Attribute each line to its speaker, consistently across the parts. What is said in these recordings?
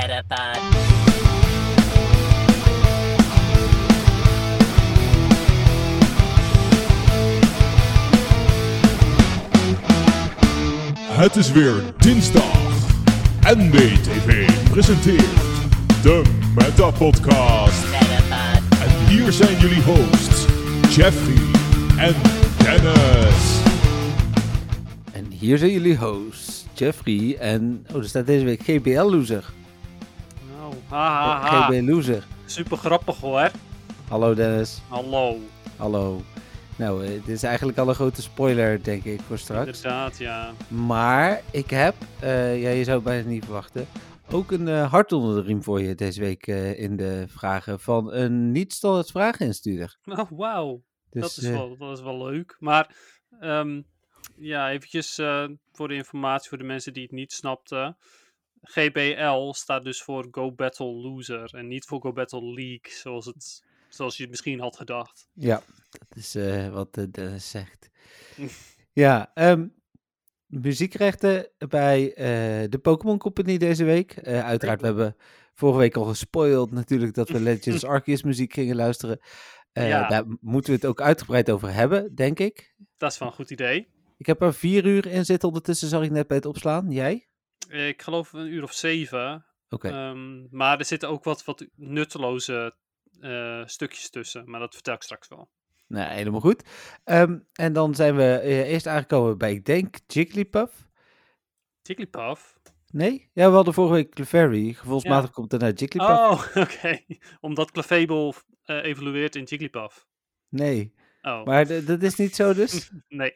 Speaker 1: Metapod.
Speaker 2: Het is weer dinsdag. NBTV presenteert de Meta Podcast.
Speaker 1: Metapod.
Speaker 2: En hier zijn jullie hosts, Jeffrey en Dennis.
Speaker 3: En hier zijn jullie hosts, Jeffrey en... Oh, er staat deze week GBL Loser.
Speaker 4: Nou, ha, ha, ha.
Speaker 3: GB Loser.
Speaker 4: Super grappig hoor.
Speaker 3: Hallo Dennis.
Speaker 4: Hallo.
Speaker 3: Hallo. Nou, eh, dit is eigenlijk al een grote spoiler, denk ik, voor straks.
Speaker 4: Inderdaad, ja.
Speaker 3: Maar ik heb, eh, ja, je zou het bijna niet verwachten, ook een eh, hart onder de riem voor je deze week in de vragen van een niet-standaard vrageninstuurder.
Speaker 4: Oh, wauw.
Speaker 3: Dus,
Speaker 4: dat, is wel, dat is wel leuk. Maar, ehm, ja, eventjes voor de informatie voor de mensen die het niet snapten. GBL staat dus voor Go Battle Loser en niet voor Go Battle League, zoals, het, zoals je het misschien had gedacht.
Speaker 3: Ja, dat is eh, wat eh, Dennis zegt. ja, ehm, muziekrechten bij eh, de Pokémon Company deze week. Eh, uiteraard, we hebben vorige week al gespoild natuurlijk dat we Legends Arceus muziek gingen luisteren. Eh,
Speaker 4: Ja.
Speaker 3: Daar moeten we het ook uitgebreid over hebben, denk ik.
Speaker 4: Dat is wel een goed idee.
Speaker 3: Ik heb er vier uur in zitten ondertussen, zag ik net bij het opslaan. Jij?
Speaker 4: Ik geloof een uur of zeven.
Speaker 3: Oké.
Speaker 4: Ehm, maar er zitten ook wat, wat nutteloze eh, stukjes tussen. Maar dat vertel ik straks wel.
Speaker 3: Nou, helemaal goed. Ehm, en dan zijn we eh, eerst aangekomen bij, ik denk, Jigglypuff.
Speaker 4: Jigglypuff?
Speaker 3: Nee? Ja, we hadden vorige week Clefairy. Gevoelsmatig komt er naar Jigglypuff.
Speaker 4: Oh, oké. Omdat Clefable eh, evolueert in Jigglypuff.
Speaker 3: Nee.
Speaker 4: Oh,
Speaker 3: Maar dat is niet zo dus?
Speaker 4: nee.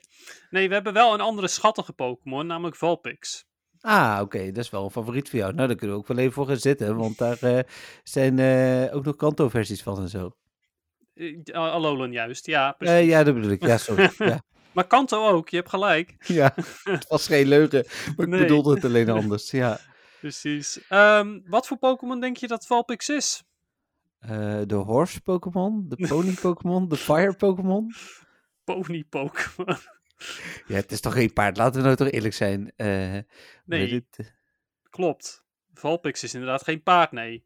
Speaker 4: Nee, we hebben wel een andere schattige Pokémon, namelijk Vulpix.
Speaker 3: Ah, oké. Dat is wel een favoriet voor jou. Nou, daar kunnen we ook wel even voor gaan zitten. Want daar eh, zijn eh, ook nog Kanto-versies van en zo.
Speaker 4: Eh, Alolan juist, ja, precies.
Speaker 3: Ja, dat bedoel ik. Ja, sorry. ja.
Speaker 4: Maar Kanto ook, je hebt gelijk.
Speaker 3: ja, het was geen leugen. Maar ik
Speaker 4: Nee.
Speaker 3: bedoelde het alleen anders. Ja.
Speaker 4: Precies. Ehm, wat voor Pokémon denk je dat Vulpix is?
Speaker 3: De horse Pokémon, de pony Pokémon, de fire Pokémon.
Speaker 4: Pony Pokémon.
Speaker 3: Ja, het is toch geen paard. Laten we nou toch eerlijk zijn. Eh,
Speaker 4: Nee.
Speaker 3: het?
Speaker 4: Klopt. Vulpix is inderdaad geen paard, nee.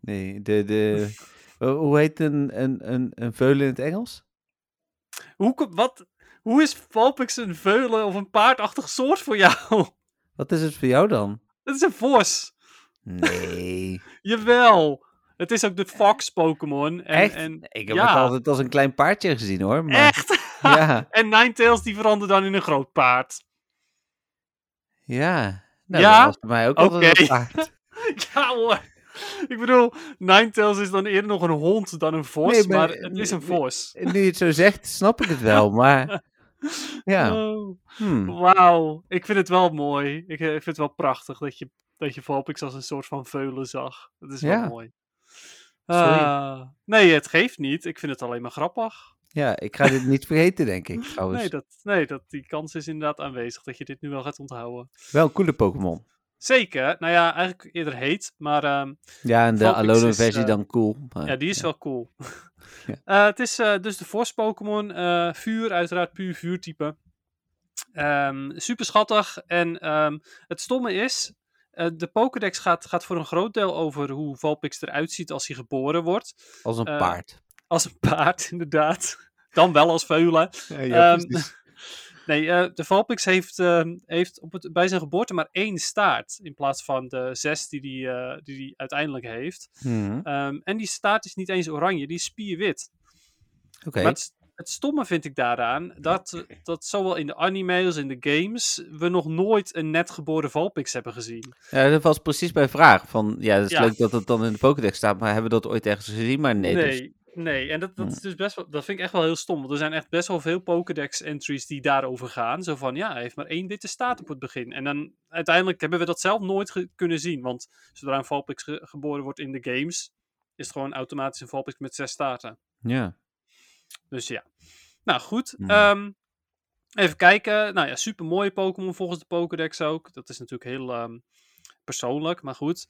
Speaker 3: Nee, de, de, hoe- heet een, een, een, een veulen in het Engels?
Speaker 4: Hoe, wat, hoe is Vulpix een veulen of een paardachtig soort voor jou?
Speaker 3: Wat is het voor jou dan?
Speaker 4: Dat is een vos.
Speaker 3: Nee.
Speaker 4: Jawel. Het is ook de Fox Pokémon. En,
Speaker 3: Echt?
Speaker 4: En,
Speaker 3: Ik heb
Speaker 4: ja,
Speaker 3: het altijd als een klein paardje gezien hoor. Maar,
Speaker 4: Echt?
Speaker 3: Ja,
Speaker 4: En Ninetales die verandert dan in een groot paard.
Speaker 3: ja. Nou,
Speaker 4: Ja?
Speaker 3: dat was bij mij ook altijd een paard.
Speaker 4: ja hoor. Ik bedoel, Ninetales is dan eerder nog een hond dan een vos.
Speaker 3: Nee,
Speaker 4: maar,
Speaker 3: maar-
Speaker 4: het is een vos.
Speaker 3: Nu je het zo zegt, snap ik het wel. Maar ja,
Speaker 4: Oh,
Speaker 3: hmm.
Speaker 4: Wauw. Ik vind het wel mooi. Ik, eh, ik vind het wel prachtig dat je, dat je Vulpix als een soort van veulen zag. Dat is
Speaker 3: Ja.
Speaker 4: wel mooi. Ah, nee, het geeft niet. Ik vind het alleen maar grappig.
Speaker 3: ja, ik ga dit niet vergeten denk ik trouwens.
Speaker 4: Nee, dat, nee dat, die kans is inderdaad aanwezig dat je dit nu wel gaat onthouden.
Speaker 3: Wel een coole Pokémon.
Speaker 4: Zeker. Nou ja, eigenlijk eerder heet. Maar ehm,
Speaker 3: Ja, en de Alolan versie
Speaker 4: eh,
Speaker 3: dan cool. maar-
Speaker 4: ja, die is wel cool.
Speaker 3: Ja.
Speaker 4: Eh, het is eh, dus de Force Pokémon. eh, vuur, uiteraard puur vuurtype. Ehm super schattig. En ehm, het stomme is, eh, de Pokédex gaat, gaat voor een groot deel over hoe Vulpix eruit ziet als hij geboren wordt.
Speaker 3: Als een
Speaker 4: eh,
Speaker 3: paard.
Speaker 4: Als een paard, inderdaad. Dan wel als veulen.
Speaker 3: Ja,
Speaker 4: Ehm, Nee, eh, de Vulpix heeft, ehm, heeft op het, bij zijn geboorte maar één staart. In plaats van de zes die hij die uiteindelijk heeft.
Speaker 3: Mhm.
Speaker 4: Ehm, en die staart is niet eens oranje, die is spierwit.
Speaker 3: Oké.
Speaker 4: Maar het, het stomme vind ik daaraan dat, dat zowel in de anime als in de games we nog nooit een net geboren Vulpix hebben gezien.
Speaker 3: Ja, dat was precies mijn vraag. Van, ja, het is
Speaker 4: Ja.
Speaker 3: leuk dat het dan in de Pokédex staat, maar hebben we dat ooit ergens gezien? Maar nee,
Speaker 4: nee,
Speaker 3: dus-
Speaker 4: nee. En dat, dat,
Speaker 3: Hmm.
Speaker 4: is dus best wel, dat vind ik echt wel heel stom. Want er zijn echt best wel veel Pokédex-entries die daarover gaan. Zo van, ja, hij heeft maar één witte staart op het begin. En dan uiteindelijk hebben we dat zelf nooit kunnen zien. Want zodra een Vulpix ge- geboren wordt in de games, is het gewoon automatisch een Vulpix met zes staarten.
Speaker 3: ja.
Speaker 4: Dus ja. Nou goed.
Speaker 3: Hmm.
Speaker 4: ehm, even kijken. Nou ja, super mooie Pokémon volgens de Pokédex ook. Dat is natuurlijk heel ehm, persoonlijk, maar goed.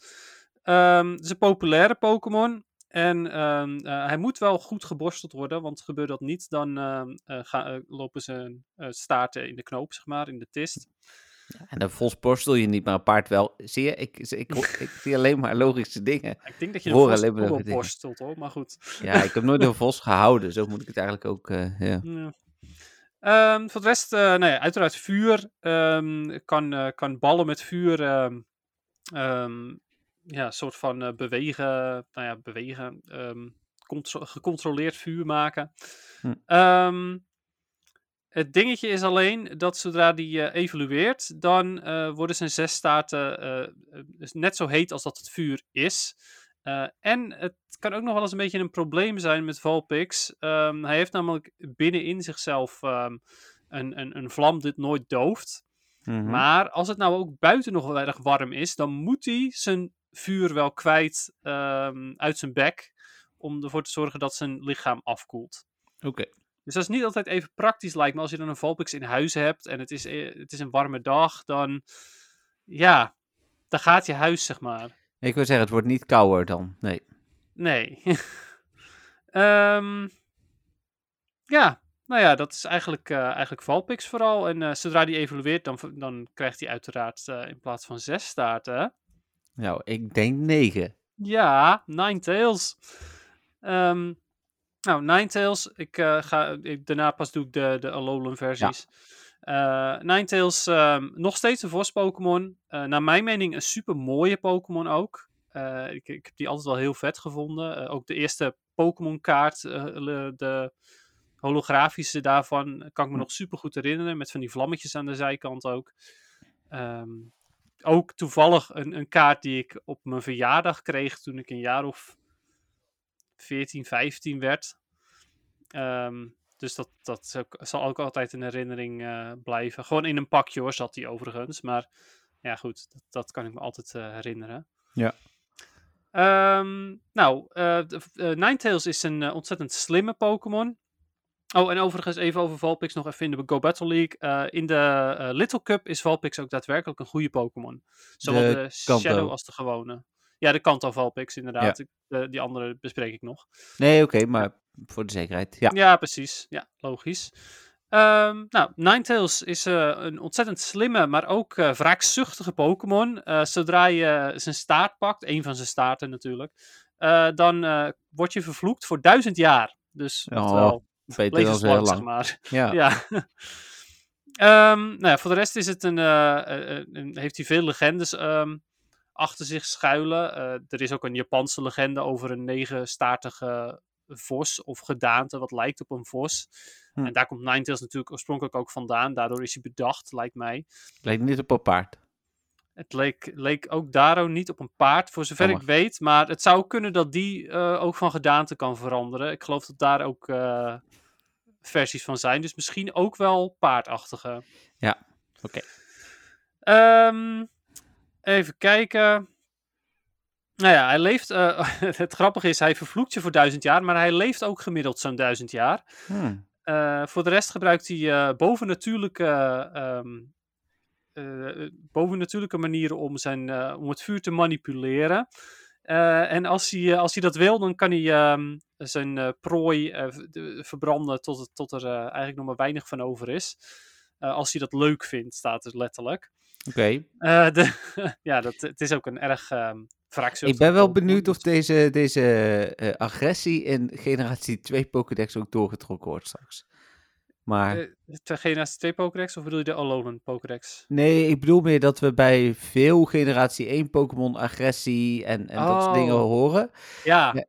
Speaker 4: Ehm, het is een populaire Pokémon. En eh, hij moet wel goed geborsteld worden, want gebeurt dat niet, dan eh, ga- eh, lopen ze staarten in de knoop, zeg maar, in de tist.
Speaker 3: En een vos borstel je niet, maar een paard wel. Zie je, ik, ik, ik, zie alleen maar logische dingen.
Speaker 4: Ik denk dat je
Speaker 3: Horen
Speaker 4: een vos
Speaker 3: alleen maar
Speaker 4: ook wel
Speaker 3: dingen.
Speaker 4: borstelt hoor, maar goed.
Speaker 3: Ja, ik heb nooit een vos gehouden, zo moet ik het eigenlijk ook, eh, ja.
Speaker 4: Ja. Ehm, voor de rest, eh, nou ja, uiteraard vuur. Ehm, kan, eh, kan ballen met vuur ehm, ehm, ja, een soort van eh, bewegen, nou ja, bewegen, ehm, contro- gecontroleerd vuur maken.
Speaker 3: Hm.
Speaker 4: Het dingetje is alleen dat zodra die eh, evolueert, dan eh, worden zijn zes staarten eh, dus net zo heet als dat het vuur is. En het kan ook nog wel eens een beetje een probleem zijn met Valpix. Ehm, hij heeft namelijk binnenin zichzelf ehm, een, een, een vlam dit nooit dooft.
Speaker 3: Mhm.
Speaker 4: Maar als het nou ook buiten nog wel erg warm is, dan moet hij zijn vuur wel kwijt ehm, uit zijn bek. Om ervoor te zorgen dat zijn lichaam afkoelt.
Speaker 3: Oké.
Speaker 4: Dus dat is niet altijd even praktisch lijkt me. Als je dan een Valpix in huis hebt en het is, eh, het is een warme dag, dan ja, dan gaat je huis zeg maar.
Speaker 3: Ik wil zeggen, het wordt niet kouder dan. Nee.
Speaker 4: Nee. Ehm, ja, nou ja, dat is eigenlijk, eh eigenlijk Valpix vooral. En eh, zodra die evolueert, dan, dan krijgt hij uiteraard in plaats van zes staarten.
Speaker 3: Nou, ik denk negen.
Speaker 4: Ja, Ninetales. Ehm nou, Ninetales. Ik, eh, ga, ik, daarna pas doe ik de, de Alolan versies. Eh Ninetales, ehm, nog steeds een Vos Pokémon. Eh, naar mijn mening een super mooie Pokémon ook. Ik, ik heb die altijd wel heel vet gevonden. Ook de eerste Pokémon kaart, le- de holografische daarvan, kan ik me
Speaker 3: Hm.
Speaker 4: nog super goed herinneren. Met van die vlammetjes aan de zijkant ook. Ehm, ook toevallig een, een kaart die ik op mijn verjaardag kreeg toen ik een jaar of 14, 15 werd. Ehm, dus dat, dat zal ook altijd een herinnering eh, blijven. Gewoon in een pakje hoor, zat die overigens. Maar ja, goed, dat, dat kan ik me altijd eh, herinneren.
Speaker 3: Ja.
Speaker 4: Ehm, nou, de- eh, Ninetales is een ontzettend slimme Pokémon. Oh, en overigens even over Valpix nog even in de Go Battle League. In de Little Cup is Valpix ook daadwerkelijk een goede Pokémon. Zowel
Speaker 3: De.
Speaker 4: Shadow als de gewone. Ja, de Kanto Valpix inderdaad. De- die andere bespreek ik nog.
Speaker 3: Nee, oké, maar voor de zekerheid. Ja.
Speaker 4: Ja, precies. Ja, logisch. Ehm, nou, Ninetales is eh, een ontzettend slimme, maar ook eh wraakzuchtige Pokémon. Eh, zodra je zijn staart pakt, een van zijn staarten natuurlijk, eh, dan eh, word je vervloekt voor duizend jaar. Dus
Speaker 3: Oh,
Speaker 4: oftewel,
Speaker 3: Beter dan heel
Speaker 4: levenslang, zeg
Speaker 3: lang.
Speaker 4: maar.
Speaker 3: Ja.
Speaker 4: Ja. Ehm, nou ja, voor de rest is het een, eh, eh, eh, heeft hij veel legendes ehm, achter zich schuilen. Eh, er is ook een Japanse legende over een negenstaartige vos of gedaante wat lijkt op een vos.
Speaker 3: Hm.
Speaker 4: En daar komt Ninetales natuurlijk oorspronkelijk ook vandaan. Daardoor is hij bedacht, lijkt mij.
Speaker 3: Lijkt niet op een paard.
Speaker 4: Het leek, leek ook Daro niet op een paard, voor zover
Speaker 3: Jammer.
Speaker 4: ik weet. Maar het zou kunnen dat die eh, ook van gedaante kan veranderen. Ik geloof dat daar ook eh, versies van zijn. Dus misschien ook wel paardachtige.
Speaker 3: Ja, oké.
Speaker 4: Ehm, even kijken. Nou ja, hij leeft. eh, het grappige is, hij vervloekt je voor duizend jaar. Maar hij leeft ook gemiddeld zo'n duizend jaar.
Speaker 3: Hmm.
Speaker 4: Eh, voor de rest gebruikt hij eh bovennatuurlijke, ehm, eh, bovennatuurlijke manieren om, zijn, om het vuur te manipuleren. En als hij, als hij dat wil, dan kan hij ehm, zijn prooi de- verbranden tot, tot er eigenlijk nog maar weinig van over is. Als hij dat leuk vindt, staat het letterlijk.
Speaker 3: Oké.
Speaker 4: Eh, ja, dat, het is ook een erg wraakzuchtig
Speaker 3: Ik ben wel benieuwd of deze, deze eh, agressie in generatie 2 Pokédex ook doorgetrokken wordt straks. Maar
Speaker 4: Eh, de generatie 2 Pokédex of bedoel je de Alolan Pokédex?
Speaker 3: nee, ik bedoel meer dat we bij veel generatie 1 Pokémon agressie en, en dat soort dingen
Speaker 4: Oh.
Speaker 3: horen.
Speaker 4: Ja,
Speaker 3: Ja.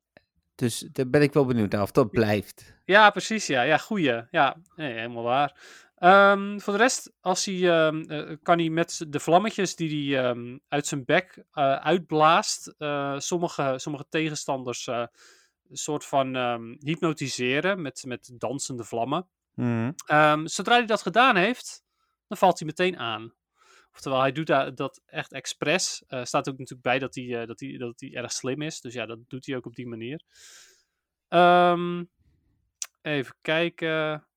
Speaker 3: Dus daar ben ik wel benieuwd naar of dat blijft.
Speaker 4: Ja, precies. Ja, ja goeie. Ja, nee, helemaal waar. Ehm, voor de rest, als hij, ehm, eh, kan hij met de vlammetjes die hij ehm, uit zijn bek eh, uitblaast, eh, sommige, sommige tegenstanders een soort van hypnotiseren met, met dansende vlammen.
Speaker 3: Mhm.
Speaker 4: Zodra hij dat gedaan heeft, dan valt hij meteen aan. Oftewel, hij doet da- dat echt expres. Staat ook natuurlijk bij dat hij, dat, hij, dat hij erg slim is. Dus ja, dat doet hij ook op die manier. Even kijken.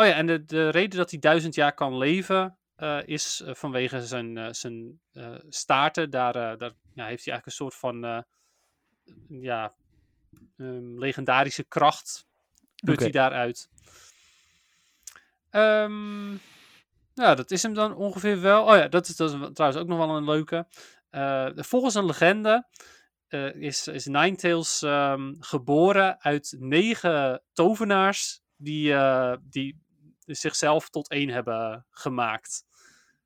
Speaker 4: Oh ja, en de, de reden dat hij duizend jaar kan leven eh, is eh, vanwege zijn, eh, zijn staarten. Daar, daar ja, heeft hij eigenlijk een soort van ja, ehm, legendarische kracht. Put hij daaruit. Nou Ja, dat is hem dan ongeveer wel. Oh ja, dat is, dat is trouwens ook nog wel een leuke. Volgens een legende is, is Ninetales ehm geboren uit negen tovenaars die, die zichzelf tot één hebben gemaakt.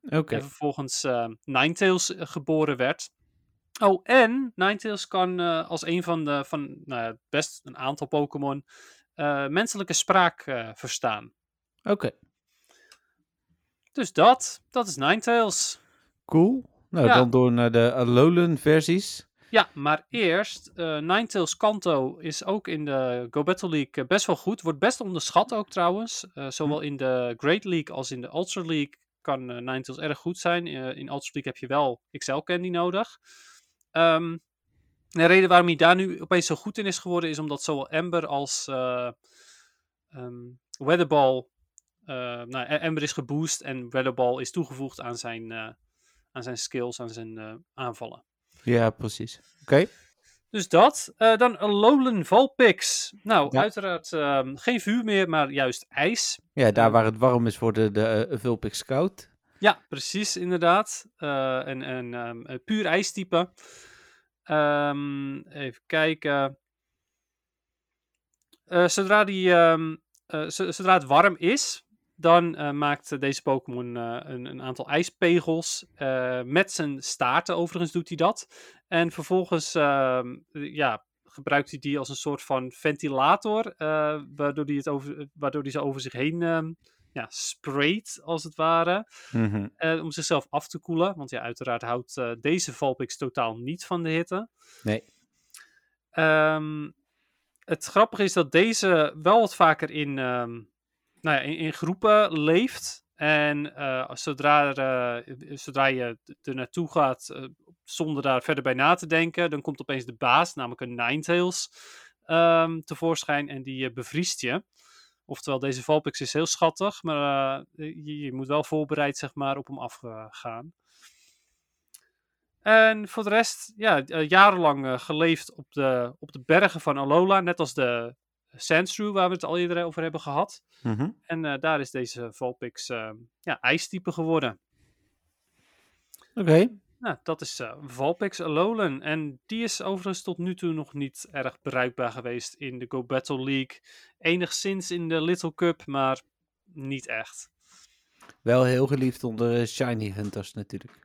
Speaker 3: Oké.
Speaker 4: En vervolgens eh, Ninetales eh, geboren werd. Oh, en Ninetales kan eh, als een van de, van nou best een aantal Pokémon, menselijke spraak verstaan.
Speaker 3: Oké.
Speaker 4: Dus dat, dat is Ninetales.
Speaker 3: Cool. Nou,
Speaker 4: Ja.
Speaker 3: dan door naar de Alolan versies.
Speaker 4: Ja, maar eerst, eh Ninetales Kanto is ook in de Go Battle League eh, best wel goed. Wordt best onderschat ook trouwens. Eh, zowel in de Great League als in de Ultra League kan eh, Ninetales erg goed zijn. In Ultra League heb je wel XL Candy nodig. Ehm, de reden waarom hij daar nu opeens zo goed in is geworden, is omdat zowel Ember als ehm, Weatherball... nou, Ember is geboost en Weatherball is toegevoegd aan zijn, aan zijn skills, aan zijn aanvallen.
Speaker 3: Ja, precies. Oké.
Speaker 4: Dus dat. Eh, dan Alolan Valpix. Nou,
Speaker 3: Ja.
Speaker 4: uiteraard ehm, geen vuur meer, maar juist ijs.
Speaker 3: Ja, daar
Speaker 4: Ehm.
Speaker 3: waar het warm is, worden de eh, Vulpix Scout.
Speaker 4: Ja, precies, inderdaad. Eh en en ehm, een puur ijstype. Ehm, even kijken. Zodra, die, zo- zodra het warm is, dan eh, maakt deze Pokémon eh, een, een aantal ijspegels. Eh, met zijn staarten overigens doet hij dat. En vervolgens ehm, ja, gebruikt hij die als een soort van ventilator. eh, waardoor, hij het over, waardoor hij ze over zich heen ehm, ja, sprayt, als het ware.
Speaker 3: Mhm.
Speaker 4: Eh, om zichzelf af te koelen. Want ja, uiteraard houdt eh, deze Valpix totaal niet van de hitte.
Speaker 3: Nee.
Speaker 4: Ehm, het grappige is dat deze wel wat vaker in, nou ja, in, in groepen leeft. En eh, zodra, eh, zodra je er naartoe gaat eh, zonder daar verder bij na te denken, dan komt opeens de baas, namelijk een Ninetales, ehm tevoorschijn en die bevriest je. Oftewel, deze Valpix is heel schattig, maar je, je moet wel voorbereid zeg maar, op hem afgaan. En voor de rest, ja, jarenlang geleefd op de, op de bergen van Alola, net als de Sandshrew waar we het al eerder over hebben gehad.
Speaker 3: Mhm.
Speaker 4: En eh, daar is deze Valpix eh, ja, ijstype geworden.
Speaker 3: Oké.
Speaker 4: Nou, dat is eh Valpix Alolan. En die is overigens tot nu toe nog niet erg bruikbaar geweest in de Go Battle League. Enigszins in de Little Cup, maar niet echt.
Speaker 3: Wel heel geliefd onder Shiny Hunters natuurlijk.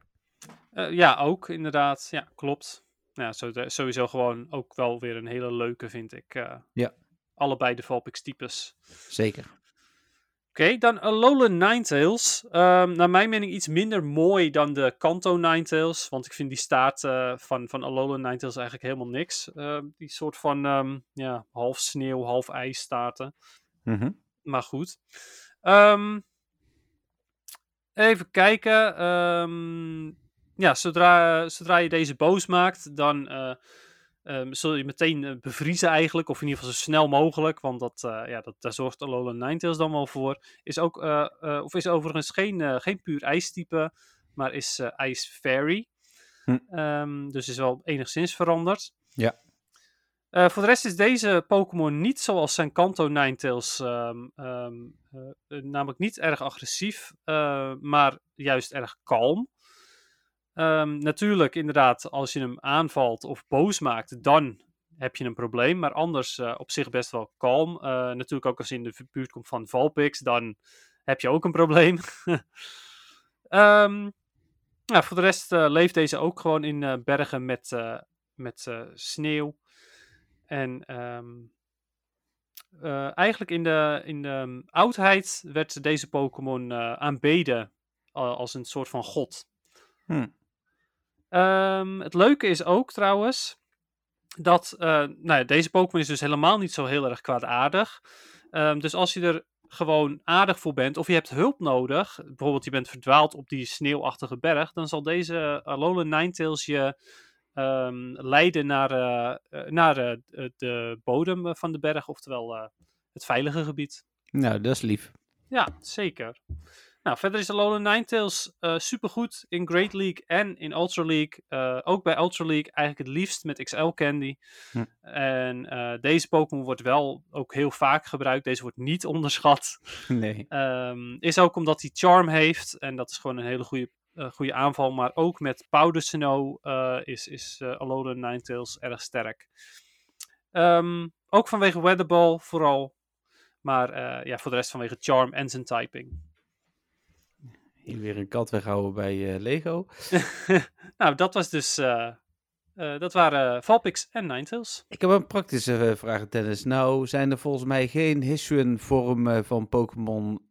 Speaker 4: Eh, ja, ook inderdaad. Ja, klopt. Nou, Ja, zo- sowieso gewoon ook wel weer een hele leuke, vind ik. eh,
Speaker 3: Ja.
Speaker 4: Allebei de Valpix types.
Speaker 3: Zeker.
Speaker 4: Oké, dan Alolan Ninetales. Ehm naar mijn mening iets minder mooi dan de Kanto Ninetales. Want ik vind die staart eh, van, van Alolan Ninetales eigenlijk helemaal niks. Ehm, die soort van ehm, ja, half sneeuw, half ijs staarten.
Speaker 3: Mhm.
Speaker 4: Maar goed. Even kijken. ja, zodra, zodra je deze boos maakt, dan eh, ehm, zul je meteen eh, bevriezen eigenlijk. Of in ieder geval zo snel mogelijk. Want dat, eh, ja, dat, daar zorgt Alolan Ninetales dan wel voor. Is ook, eh, of is overigens geen, geen puur ijstype, maar is ijs fairy.
Speaker 3: Hm.
Speaker 4: Ehm, dus is wel enigszins veranderd.
Speaker 3: Ja.
Speaker 4: Voor de rest is deze Pokémon niet zoals zijn Kanto Ninetales, ehm ehm, eh, eh, namelijk niet erg agressief, maar juist erg kalm. Ehm, natuurlijk, inderdaad, als je hem aanvalt of boos maakt, dan heb je een probleem. Maar anders eh, op zich best wel kalm. Eh, natuurlijk ook als je in de buurt komt van Valpix, dan heb je ook een probleem. Ehm, voor de rest eh, leeft deze ook gewoon in bergen met, met sneeuw. En ehm, eh, eigenlijk in de, in de oudheid werd deze Pokémon aanbeden als een soort van god.
Speaker 3: Hm.
Speaker 4: Ehm, het leuke is ook trouwens dat eh, nou ja, deze Pokémon is dus helemaal niet zo heel erg kwaadaardig. Ehm, dus als je er gewoon aardig voor bent of je hebt hulp nodig, bijvoorbeeld je bent verdwaald op die sneeuwachtige berg, dan zal deze Alolan Ninetales je ehm, leiden naar, eh, eh, naar eh, de bodem eh, van de berg, oftewel eh, het veilige gebied.
Speaker 3: Nou, dat is lief.
Speaker 4: Ja, zeker. Nou, verder is Alolan Ninetales eh supergoed in Great League en in Ultra League. Eh, ook bij Ultra League eigenlijk het liefst met XL Candy.
Speaker 3: Hm.
Speaker 4: En eh, deze Pokémon wordt wel ook heel vaak gebruikt. Deze wordt niet onderschat.
Speaker 3: Nee.
Speaker 4: Ehm, is ook omdat hij Charm heeft. En dat is gewoon een hele goede, goede aanval. Maar ook met Powder Snow is, is Alolan Ninetales erg sterk. Ehm, ook vanwege Weatherball vooral. Maar ja, voor de rest vanwege Charm en zijn typing.
Speaker 3: Hier weer een kat weghouden bij eh, Lego.
Speaker 4: nou, dat was dus. eh, eh, dat waren Valpix en Ninetales.
Speaker 3: Ik heb een praktische vraag, Dennis. Nou zijn er volgens mij geen Hisuian vormen van Pokémon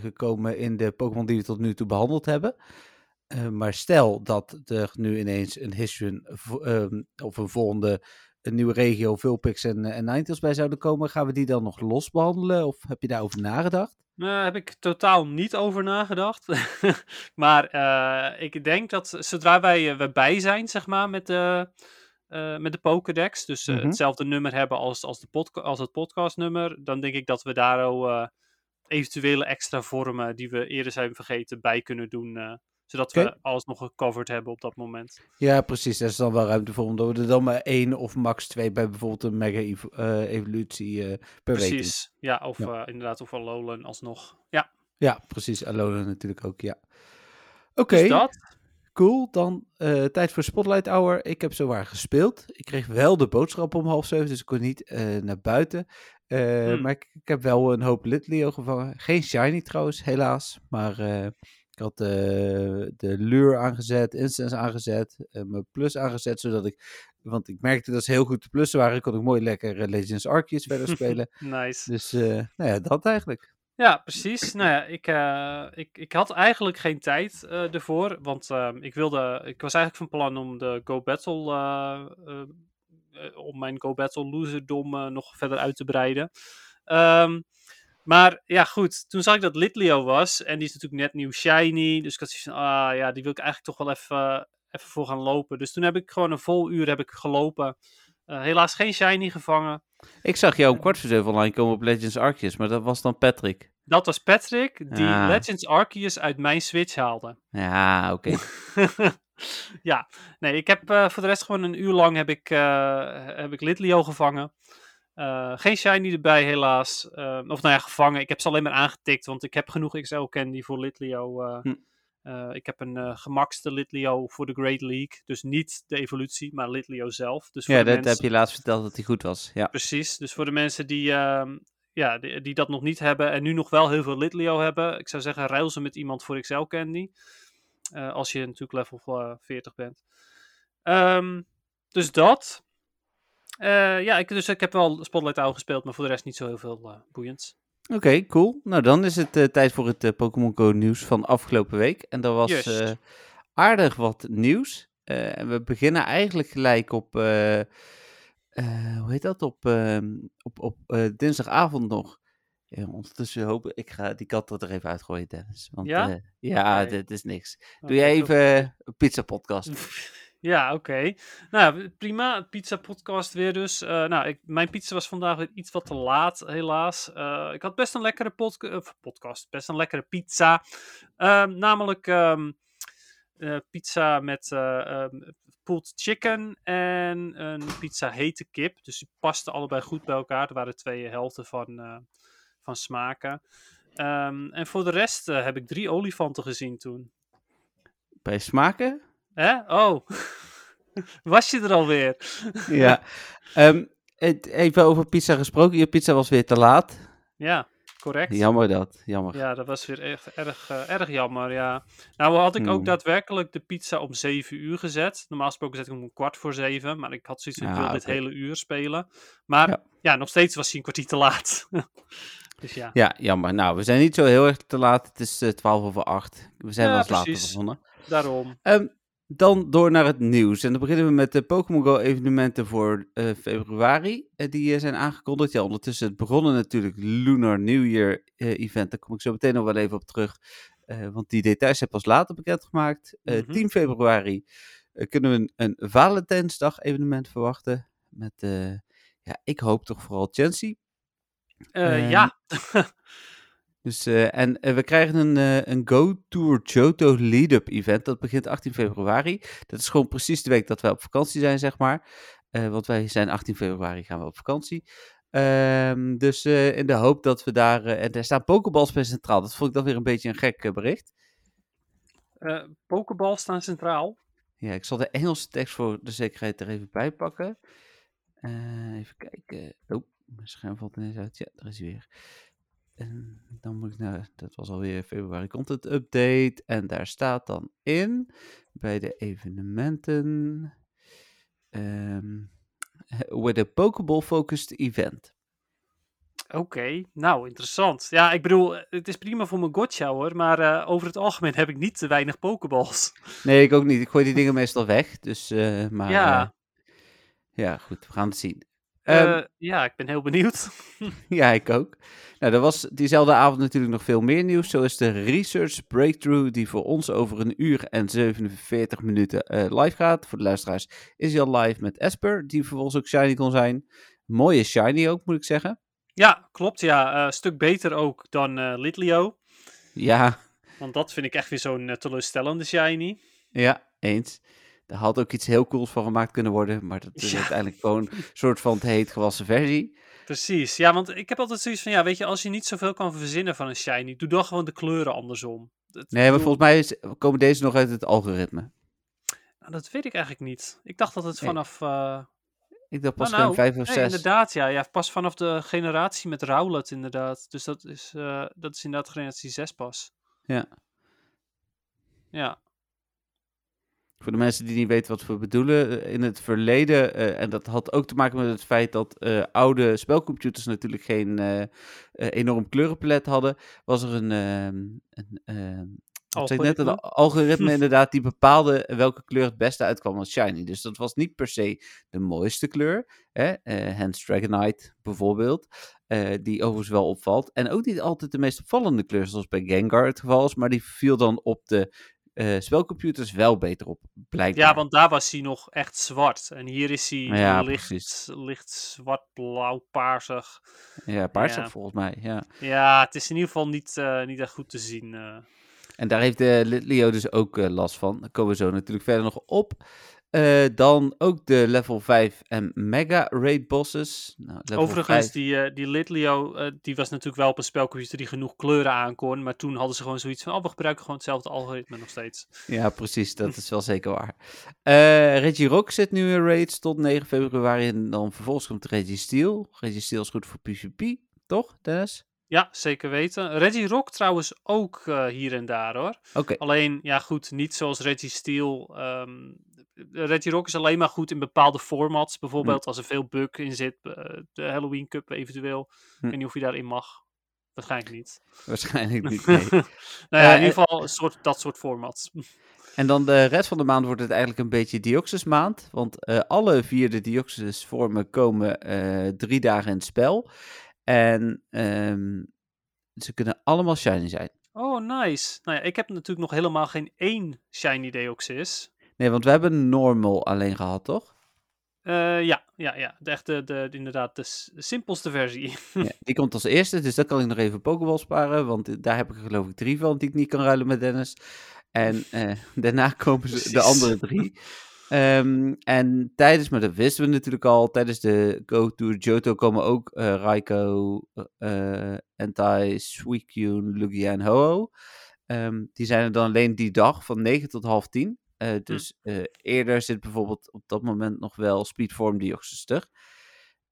Speaker 3: gekomen in de Pokémon die we tot nu toe behandeld hebben. Maar stel dat er nu ineens een Hisuian of een volgende een nieuwe regio Vulpix en, en Ninetales bij zouden komen, gaan we die dan nog los behandelen? Of heb je daarover nagedacht?
Speaker 4: Daar heb ik totaal niet over nagedacht. maar eh, ik denk dat zodra wij eh, bij zijn, zeg maar, met de, eh, met de Pokédex, dus eh,
Speaker 3: Mhm.
Speaker 4: hetzelfde nummer hebben als, als, de podca- als het podcastnummer, dan denk ik dat we daar eh, eventuele extra vormen die we eerder zijn vergeten bij kunnen doen. Eh, zodat we alles nog gecoverd hebben op dat moment.
Speaker 3: Ja, precies. Daar is dan wel ruimte voor, omdat we er dan maar één of max twee bij bijvoorbeeld een mega-evolutie eh per week doen.
Speaker 4: Precies. Ja, of
Speaker 3: Ja.
Speaker 4: eh, inderdaad, of Alolan alsnog. Ja,
Speaker 3: Ja, precies. Alola natuurlijk ook, ja. Oké,
Speaker 4: dus dat.
Speaker 3: cool. Dan eh, tijd voor Spotlight Hour. Ik heb zowaar gespeeld. Ik kreeg wel de boodschap om half zeven, dus ik kon niet eh, naar buiten. Eh,
Speaker 4: Hmm.
Speaker 3: Maar ik, ik heb wel een hoop Litleo gevangen. Geen Shiny trouwens, helaas. Maar eh, had eh, de Lure aangezet, Instance aangezet, eh, mijn Plus aangezet, zodat ik... Want ik merkte dat ze heel goed te plussen waren. kon ik mooi lekker eh, Legends Arceus verder spelen.
Speaker 4: Nice.
Speaker 3: Dus nou ja, dat eigenlijk.
Speaker 4: Ja, precies. Nou ja, ik, ik, ik had eigenlijk geen tijd eh, ervoor. Want ehm, ik, wilde, ik was eigenlijk van plan om de Go Battle. om mijn Go Battle loserdom nog verder uit te breiden. Ehm, maar ja, goed. Toen zag ik dat Litleo was. En die is natuurlijk net nieuw shiny. Dus ik had zoiets van, ah ja, die wil ik eigenlijk toch wel even, even voor gaan lopen. Dus toen heb ik gewoon een vol uur heb ik gelopen. Eh, helaas geen shiny gevangen.
Speaker 3: Ik zag jou om kwart voor zeven online komen op Legends Arceus, maar dat was dan Patrick.
Speaker 4: Dat was Patrick, die
Speaker 3: Ah.
Speaker 4: Legends Arceus uit mijn Switch haalde.
Speaker 3: Ja, oké.
Speaker 4: ja, nee, ik heb eh, voor de rest gewoon een uur lang heb ik, eh, heb ik Litleo gevangen. Eh, geen shiny erbij helaas. Eh, of nou ja, gevangen. Ik heb ze alleen maar aangetikt, want ik heb genoeg XL candy voor Litleo. eh.
Speaker 3: Hm.
Speaker 4: Eh, ik heb een gemakste Litleo voor de Great League. Dus niet de evolutie, maar Litleo zelf. Dus voor
Speaker 3: Ja, dat
Speaker 4: mensen...
Speaker 3: heb je laatst verteld dat hij goed was. Ja.
Speaker 4: Precies, dus voor de mensen die, ehm, ja, die, die dat nog niet hebben en nu nog wel heel veel Litleo hebben, ik zou zeggen, ruil ze met iemand voor XL Candy. Als je natuurlijk level eh, 40 bent. Ehm, dus dat. Eh, ja, ik, dus ik heb wel Spotlight Hour gespeeld, maar voor de rest niet zo heel veel eh boeiends.
Speaker 3: Oké, cool. Nou, dan is het eh, tijd voor het Pokémon Go nieuws van afgelopen week. En er was aardig wat nieuws. En we beginnen eigenlijk gelijk op, hoe heet dat, op, ehm, op, op dinsdagavond nog. Ja, ondertussen hopen, ik ga die kat er even uitgooien, Dennis. Want,
Speaker 4: Ja?
Speaker 3: ja, dit is niks. Doe
Speaker 4: Oké,
Speaker 3: jij even een pizza podcast.
Speaker 4: Ja, oké. Nou, prima. Pizza podcast weer dus. Eh, nou, ik, mijn pizza was vandaag iets wat te laat, helaas. Eh, ik had best een lekkere of podcast, best een lekkere pizza. Ehm, namelijk ehm, eh, pizza met eh ehm, pulled chicken en een pizza hete kip. Dus die pasten allebei goed bij elkaar. Er waren twee helften van, eh, van smaken. En voor de rest eh, heb ik drie olifanten gezien toen.
Speaker 3: Bij smaken?
Speaker 4: Hè? Oh, was je er alweer?
Speaker 3: Ja. Ehm, het- even over pizza gesproken. Je pizza was weer te laat.
Speaker 4: Ja, correct.
Speaker 3: Jammer dat, jammer.
Speaker 4: Ja, dat was weer echt erg, eh, erg jammer, ja. Nou had ik ook
Speaker 3: Hmm.
Speaker 4: daadwerkelijk de pizza om 7 uur gezet. Normaal gesproken zet ik hem om kwart voor zeven, maar ik had zoiets van, ik
Speaker 3: Ah,
Speaker 4: wil dit hele uur spelen. Maar
Speaker 3: Ja.
Speaker 4: ja. nog steeds was hij een kwartier te laat. dus ja.
Speaker 3: Ja, jammer. Nou, we zijn niet zo heel erg te laat. Het is eh, 12 over 8. We zijn
Speaker 4: Ja,
Speaker 3: wel eens later begonnen.
Speaker 4: daarom.
Speaker 3: Ehm, dan door naar het nieuws. En dan beginnen we met de Pokémon Go evenementen voor eh, februari. eh, die eh, zijn aangekondigd. Ja, ondertussen het begonnen natuurlijk Lunar New Year event. Daar kom ik zo meteen nog wel even op terug. want die details zijn pas later bekendgemaakt. Eh
Speaker 4: Mhm.
Speaker 3: 10 februari kunnen we een, een Valentijnsdag evenement verwachten. Met, ja, ik hoop toch vooral Chancy.
Speaker 4: Eh,
Speaker 3: Ehm,
Speaker 4: ja.
Speaker 3: Dus, eh, en eh, we krijgen een, eh, een Go Tour Johto Lead-up event. Dat begint 18 februari. Dat is gewoon precies de week dat wij op vakantie zijn, zeg maar. Want wij zijn 18 februari gaan we op vakantie. Ehm, dus in de hoop dat we daar... en daar staan pokeballs bij centraal. Dat vond ik dan weer een beetje een gek bericht.
Speaker 4: Eh Pokeball staan centraal.
Speaker 3: Ja, ik zal de Engelse tekst voor de zekerheid er even bij pakken. Even kijken. Oh, mijn scherm valt ineens uit. Ja, daar is hij weer. En dan moet ik naar, dat was alweer februari content update. En daar staat dan in, bij de evenementen, ehm with a Pokeball focused event.
Speaker 4: Oké, nou interessant. Ja, ik bedoel, eh, het is prima voor mijn gotcha hoor, maar eh, over het algemeen heb ik niet te weinig Pokeballs.
Speaker 3: Nee, ik ook niet. Ik gooi die dingen meestal weg. Dus, maar
Speaker 4: Ja.
Speaker 3: ja, goed, we gaan het zien. Ehm,
Speaker 4: Eh, ja, ik ben heel benieuwd.
Speaker 3: Ja, ik ook. Nou, er was diezelfde avond natuurlijk nog veel meer nieuws. Zo is de Research Breakthrough, die voor ons over een uur en 47 minuten eh, live gaat. Voor de luisteraars is hij al live met Esper, die vervolgens ook shiny kon zijn. Mooie shiny ook, moet ik zeggen.
Speaker 4: ja, klopt ja. eh, Een stuk beter ook dan eh Litleo.
Speaker 3: Ja,
Speaker 4: Want dat vind ik echt weer zo'n teleurstellende shiny.
Speaker 3: ja, eens. Daar had ook iets heel cools van gemaakt kunnen worden, maar dat is
Speaker 4: Ja.
Speaker 3: uiteindelijk gewoon een soort van te heet gewassen versie.
Speaker 4: Precies, ja, want ik heb altijd zoiets van, ja, weet je, als je niet zoveel kan verzinnen van een shiny, doe dan gewoon de kleuren andersom. Dat,
Speaker 3: Nee, maar
Speaker 4: bedoel-
Speaker 3: volgens mij is, komen deze nog uit het algoritme.
Speaker 4: Nou, dat weet ik eigenlijk niet. Ik dacht dat het
Speaker 3: Nee.
Speaker 4: vanaf... eh,
Speaker 3: Ik dacht pas
Speaker 4: nou,
Speaker 3: vijf of
Speaker 4: nee,
Speaker 3: zes.
Speaker 4: inderdaad, ja, ja. Pas vanaf de generatie met Rowlet, inderdaad. Dus dat is, eh, dat is inderdaad generatie 6 pas.
Speaker 3: Ja.
Speaker 4: Ja,
Speaker 3: Voor de mensen die niet weten wat we bedoelen, eh, in het verleden, eh, en dat had ook te maken met het feit dat eh, oude spelcomputers natuurlijk geen enorm kleurenpalet hadden, was er een, ehm, een ehm, net, een
Speaker 4: Algoritme?
Speaker 3: algoritme inderdaad die bepaalde welke kleur het beste uitkwam als shiny. Dus dat was niet per se de mooiste kleur, hè? Hans Dragonite bijvoorbeeld, die overigens wel opvalt. En ook niet altijd de meest opvallende kleur, zoals bij Gengar het geval is, maar die viel dan op de eh, spelcomputers wel beter op, blijkbaar.
Speaker 4: ja, want daar was hij nog echt zwart. En hier is hij
Speaker 3: Ja,
Speaker 4: licht,
Speaker 3: precies.
Speaker 4: licht zwart, blauw, paarsig.
Speaker 3: Ja, paarsig
Speaker 4: Ja.
Speaker 3: volgens mij, ja.
Speaker 4: Ja, het is in ieder geval niet, eh, niet echt goed te zien. eh.
Speaker 3: En daar heeft de Leo dus ook last van. Daar komen we zo natuurlijk verder nog op. Eh, dan ook de level 5 en mega raid bosses. Nou,
Speaker 4: Overigens,
Speaker 3: 5
Speaker 4: die, eh die Litleo, eh, die was natuurlijk wel op een spelcomputer die genoeg kleuren aankon. Maar toen hadden ze gewoon zoiets van, oh, we gebruiken gewoon hetzelfde algoritme nog steeds.
Speaker 3: Ja, precies. Dat is wel zeker waar. Reggie Rock zit nu in raids tot 9 februari. En dan vervolgens komt Reggie Steel. Reggie Steel is goed voor PvP, toch Dennis?
Speaker 4: Ja, zeker weten. Reggie Rock trouwens ook eh, hier en daar hoor. Alleen, ja goed, niet zoals Reggie Steel. ehm, Reggie Rock is alleen maar goed in bepaalde formats. Bijvoorbeeld als er veel bug in zit. eh, de Halloween Cup eventueel. Ik
Speaker 3: Hm.
Speaker 4: weet niet of je daarin mag. Waarschijnlijk niet.
Speaker 3: waarschijnlijk niet. Nee.
Speaker 4: nou ja,
Speaker 3: Eh,
Speaker 4: in ieder geval soort, dat soort formats.
Speaker 3: En dan de rest van de maand wordt het eigenlijk een beetje Dioxys maand. Want alle vier de Dioxys vormen komen drie dagen in het spel. En ehm, ze kunnen allemaal shiny zijn.
Speaker 4: Oh, nice. Nou ja, ik heb natuurlijk nog helemaal geen één Shiny Deoxys.
Speaker 3: Nee, want we hebben normal alleen gehad, toch?
Speaker 4: Eh, ja, ja, ja. De echte, de, inderdaad, de simpelste versie.
Speaker 3: Ja, die komt als eerste, dus dan kan ik nog even Pokéball sparen. Want daar heb ik er geloof ik drie van die ik niet kan ruilen met Dennis. En eh, daarna komen ze de andere drie. Ehm, en tijdens, maar dat wisten we natuurlijk al, tijdens de Go to Johto komen ook eh Raikou, eh Entei, Suicune, Lugia en Ho-Oh. Ehm, die zijn er dan alleen die dag van 9 tot half 10. Eh, dus eh, eerder zit bijvoorbeeld op dat moment nog wel Speedform Dioxys er.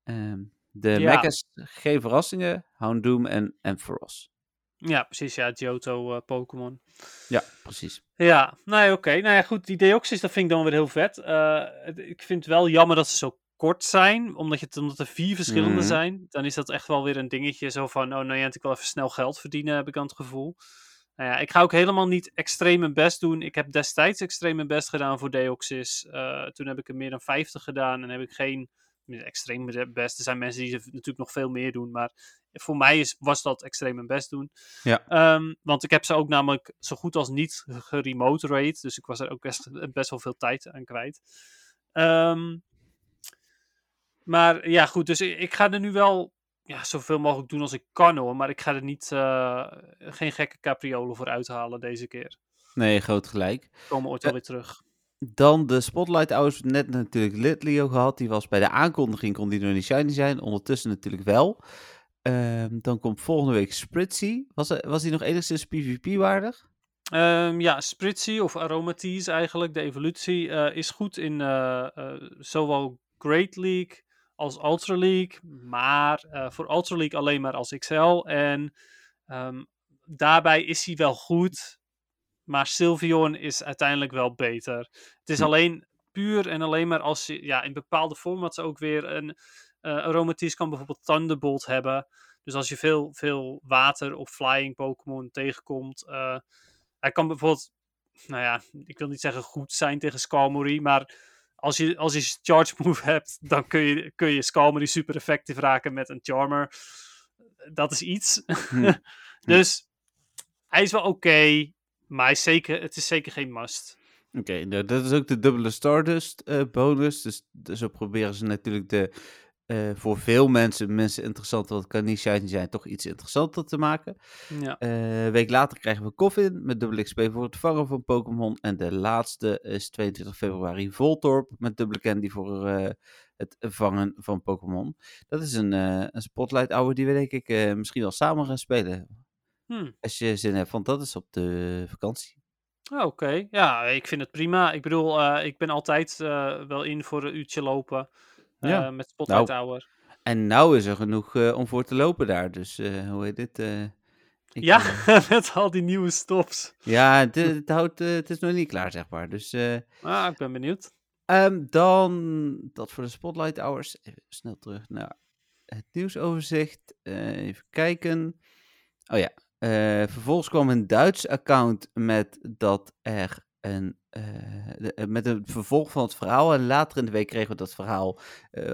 Speaker 3: Ehm, de
Speaker 4: Ja.
Speaker 3: Mechas, geen verrassingen, Houndoom en Ampharos.
Speaker 4: Ja, precies. Ja, Johto eh, Pokémon.
Speaker 3: Ja, precies.
Speaker 4: Ja, nee, oké. Nou ja, goed. Die Deoxys, dat vind ik dan weer heel vet. Eh, het- ik vind het wel jammer dat ze zo kort zijn. Omdat, je, omdat er vier verschillende
Speaker 3: Mhm.
Speaker 4: zijn. Dan is dat echt wel weer een dingetje. Zo van, oh, nou ja, ik wil even snel geld verdienen, heb ik dan het gevoel. Nou ja, ik ga ook helemaal niet extreem mijn best doen. Ik heb destijds extreem mijn best gedaan voor Deoxys. Eh, toen heb ik er meer dan 50 gedaan. En heb ik geen extreem best. Er zijn mensen die natuurlijk nog veel meer doen. Maar voor mij is, was dat extreem mijn best doen.
Speaker 3: Ja.
Speaker 4: Ehm, want ik heb ze ook namelijk zo goed als niet geremote rate. Dus ik was er ook best, best wel veel tijd aan kwijt. Ehm, maar ja, goed. Dus ik, ik ga er nu wel ja, zoveel mogelijk doen als ik kan hoor. Maar ik ga er niet, eh, geen gekke capriolen voor uithalen deze keer.
Speaker 3: Nee, groot gelijk.
Speaker 4: Komen ooit wel weer terug.
Speaker 3: Dan de Spotlight Hours. Net natuurlijk Litleo gehad. Die was bij de aankondiging, kon die nog niet shiny zijn. Ondertussen natuurlijk wel. Ehm, dan komt volgende week Spritzy. Was, was die nog enigszins PvP-waardig?
Speaker 4: Ehm, ja, Spritzy of Aromatise eigenlijk, de evolutie, eh, is goed in eh, eh, zowel Great League als Ultra League. Maar voor Ultra League alleen maar als XL. En ehm, daarbij is hij wel goed. Maar Sylveon is uiteindelijk wel beter. Het is
Speaker 3: Hm.
Speaker 4: alleen puur en alleen maar als je ja, in bepaalde formats ook weer een eh Aromatise kan bijvoorbeeld Thunderbolt hebben. Dus als je veel, veel water of flying Pokémon tegenkomt. eh, hij kan bijvoorbeeld, nou ja, ik wil niet zeggen goed zijn tegen Skarmory, maar als je, als je charge move hebt, dan kun je, kun je Skarmory super effectief raken met een Charmer. Dat is iets.
Speaker 3: Hm.
Speaker 4: dus hij is wel oké, maar is zeker, het is zeker geen must.
Speaker 3: Oké, nou, dat is ook de dubbele Stardust eh, bonus. Dus, dus zo proberen ze natuurlijk de, eh, voor veel mensen, mensen interessant, want het kan niet shiny zijn, toch iets interessanter te maken.
Speaker 4: Ja.
Speaker 3: Eh, een week later krijgen we Coffin met dubbele XP voor het vangen van Pokémon. En de laatste is 22 februari Voltorb met dubbele Candy voor het vangen van Pokémon. Dat is een, een Spotlight Hour die we denk ik misschien wel samen gaan spelen.
Speaker 4: Hm.
Speaker 3: Als je zin hebt, want dat is op de vakantie.
Speaker 4: Ah, Oké, ja, ik vind het prima. Ik bedoel, eh, ik ben altijd eh, wel in voor een uurtje lopen eh,
Speaker 3: Ja.
Speaker 4: met Spotlight
Speaker 3: Nou,
Speaker 4: Hour.
Speaker 3: En nou is er genoeg om voor te lopen daar. Dus hoe heet dit? ik,
Speaker 4: Ja, met al die nieuwe stops.
Speaker 3: ja, het, het, houdt, het is nog niet klaar, zeg maar. Dus
Speaker 4: Ah, ik ben benieuwd.
Speaker 3: Ehm, dan dat voor de Spotlight Hours. Even snel terug naar het nieuwsoverzicht. Even kijken. Oh ja. Eh, vervolgens kwam een Duits account met dat er een. eh, de- eh, met een vervolg van het verhaal. En later in de week kregen we dat verhaal.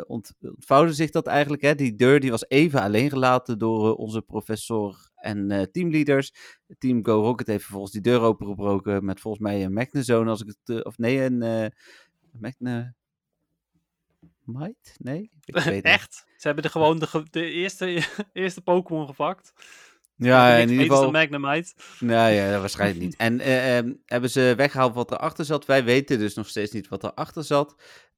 Speaker 3: ont, ontvouwde zich dat eigenlijk. Hè? Die deur die was even alleen gelaten door onze professor en teamleaders. Team Go Rocket heeft vervolgens die deur opengebroken. Met volgens mij een Magnezone. Als ik het. of nee, een. Magne... Might? Nee? Ik weet.
Speaker 4: Echt? Ze hebben er gewoon de, eerste, eerste Pokémon gepakt.
Speaker 3: Ja, in ieder geval.
Speaker 4: Magnemite.
Speaker 3: Nou ja, waarschijnlijk niet. En eh, ehm, hebben ze weggehaald wat erachter zat. Wij weten dus nog steeds niet wat erachter zat.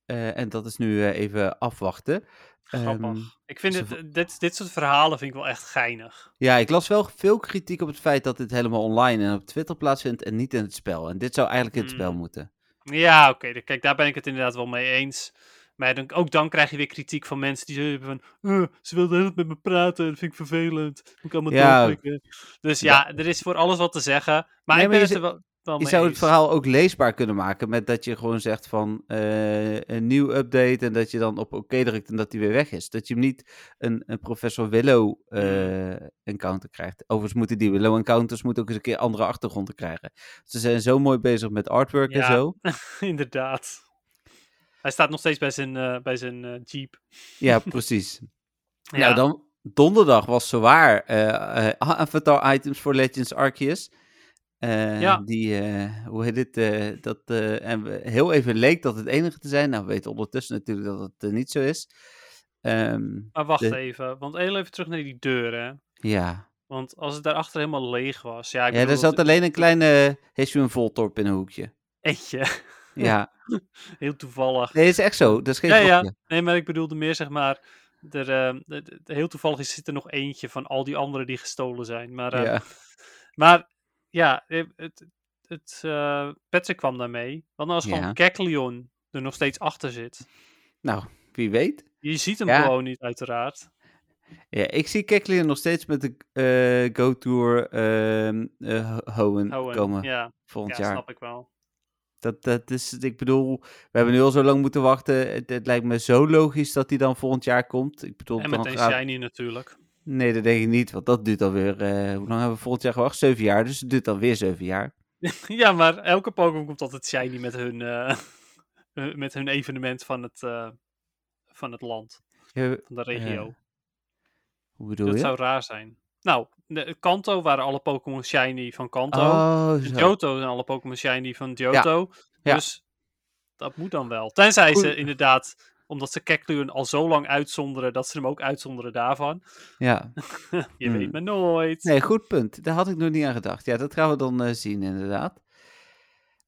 Speaker 3: Eh, en dat is nu eh, even afwachten.
Speaker 4: Grappig.
Speaker 3: Ehm,
Speaker 4: ik vind het, dit, dit soort verhalen vind ik wel echt geinig.
Speaker 3: ja, ik las wel veel kritiek op het feit dat dit helemaal online en op Twitter plaatsvindt en niet in het spel. En dit zou eigenlijk in het spel
Speaker 4: Mm.
Speaker 3: moeten.
Speaker 4: Ja, oké. Kijk, daar ben ik het inderdaad wel mee eens. Maar dan, ook dan krijg je weer kritiek van mensen die zeggen van... "Eh, ze wilden heel met me praten, dat vind ik vervelend. Moet ik allemaal
Speaker 3: Ja.
Speaker 4: doorklikken." Dus ja, er is voor alles wat te zeggen. Maar
Speaker 3: Nee,
Speaker 4: ik
Speaker 3: maar
Speaker 4: ben
Speaker 3: je
Speaker 4: het wel, wel
Speaker 3: Je
Speaker 4: mee
Speaker 3: zou het verhaal ook leesbaar kunnen maken met dat je gewoon zegt van eh, een nieuw update en dat je dan op oké drukt en dat die weer weg is. Dat je hem niet een, een Professor Willow eh, encounter krijgt. Overigens moeten die Willow encounters moeten ook eens een keer andere achtergronden krijgen. Ze zijn zo mooi bezig met artwork en
Speaker 4: Ja.
Speaker 3: zo.
Speaker 4: Inderdaad. Hij staat nog steeds bij zijn, eh, bij zijn eh, jeep.
Speaker 3: Ja, precies.
Speaker 4: Ja.
Speaker 3: Nou, dan donderdag was zowaar eh, avatar items voor Legends Arceus.
Speaker 4: Ja.
Speaker 3: Die, hoe heet dit? dat, en heel even leek dat het enige te zijn. Nou, we weten ondertussen natuurlijk dat het niet zo is. Ehm,
Speaker 4: Maar wacht
Speaker 3: de-
Speaker 4: even, want heel even terug naar die deur, hè.
Speaker 3: ja,
Speaker 4: Want als het daarachter helemaal leeg was... Ja, ik
Speaker 3: ja er zat
Speaker 4: dat-
Speaker 3: alleen een kleine Hisuian Voltorp in een hoekje.
Speaker 4: Eentje.
Speaker 3: Ja,
Speaker 4: Heel toevallig.
Speaker 3: nee, is echt zo. Dat is geen
Speaker 4: Ja, ja. Nee, maar ik bedoelde meer, zeg maar... Er, eh, heel toevallig is- zit er nog eentje van al die anderen die gestolen zijn. Maar, eh,
Speaker 3: Ja.
Speaker 4: maar ja, eh, het, het, Patrick kwam daarmee. Want als
Speaker 3: Ja.
Speaker 4: gewoon Kekleon er nog steeds achter zit.
Speaker 3: Nou, wie weet.
Speaker 4: Je ziet hem
Speaker 3: Ja.
Speaker 4: gewoon niet, uiteraard.
Speaker 3: Ja, ik zie Keklian nog steeds met de Go Tour ehm eh, Hoenn
Speaker 4: Oh, en-
Speaker 3: komen
Speaker 4: ja,
Speaker 3: volgend
Speaker 4: ja
Speaker 3: jaar.
Speaker 4: snap ik wel.
Speaker 3: Dat, dat is, ik bedoel, we hebben nu al zo lang moeten wachten. Het, het lijkt me zo logisch dat hij dan volgend jaar komt. Ik bedoel,
Speaker 4: En meteen
Speaker 3: gaat-
Speaker 4: Shiny natuurlijk.
Speaker 3: Nee, dat denk ik niet, want dat duurt alweer... eh hoe lang hebben we volgend jaar gewacht? Zeven jaar, dus het duurt dan weer zeven jaar.
Speaker 4: ja, maar elke Pokémon komt altijd Shiny met hun, eh, eh, met hun evenement van het, eh, van het land.
Speaker 3: Ja,
Speaker 4: Van de regio.
Speaker 3: hoe bedoel
Speaker 4: dat
Speaker 3: je?
Speaker 4: zou raar zijn. Nou, de Kanto waren alle Pokémon Shiny van Kanto.
Speaker 3: Oh.
Speaker 4: Johto zijn alle Pokémon Shiny van Johto.
Speaker 3: ja.
Speaker 4: Dus dat moet dan wel. Tenzij ze inderdaad omdat ze Kecleon al zo lang uitzonderen dat ze hem ook uitzonderen daarvan.
Speaker 3: Ja.
Speaker 4: Je
Speaker 3: Hmm.
Speaker 4: weet maar nooit.
Speaker 3: Nee, goed punt. Daar had ik nog niet aan gedacht. Ja, dat gaan we dan eh, zien, inderdaad.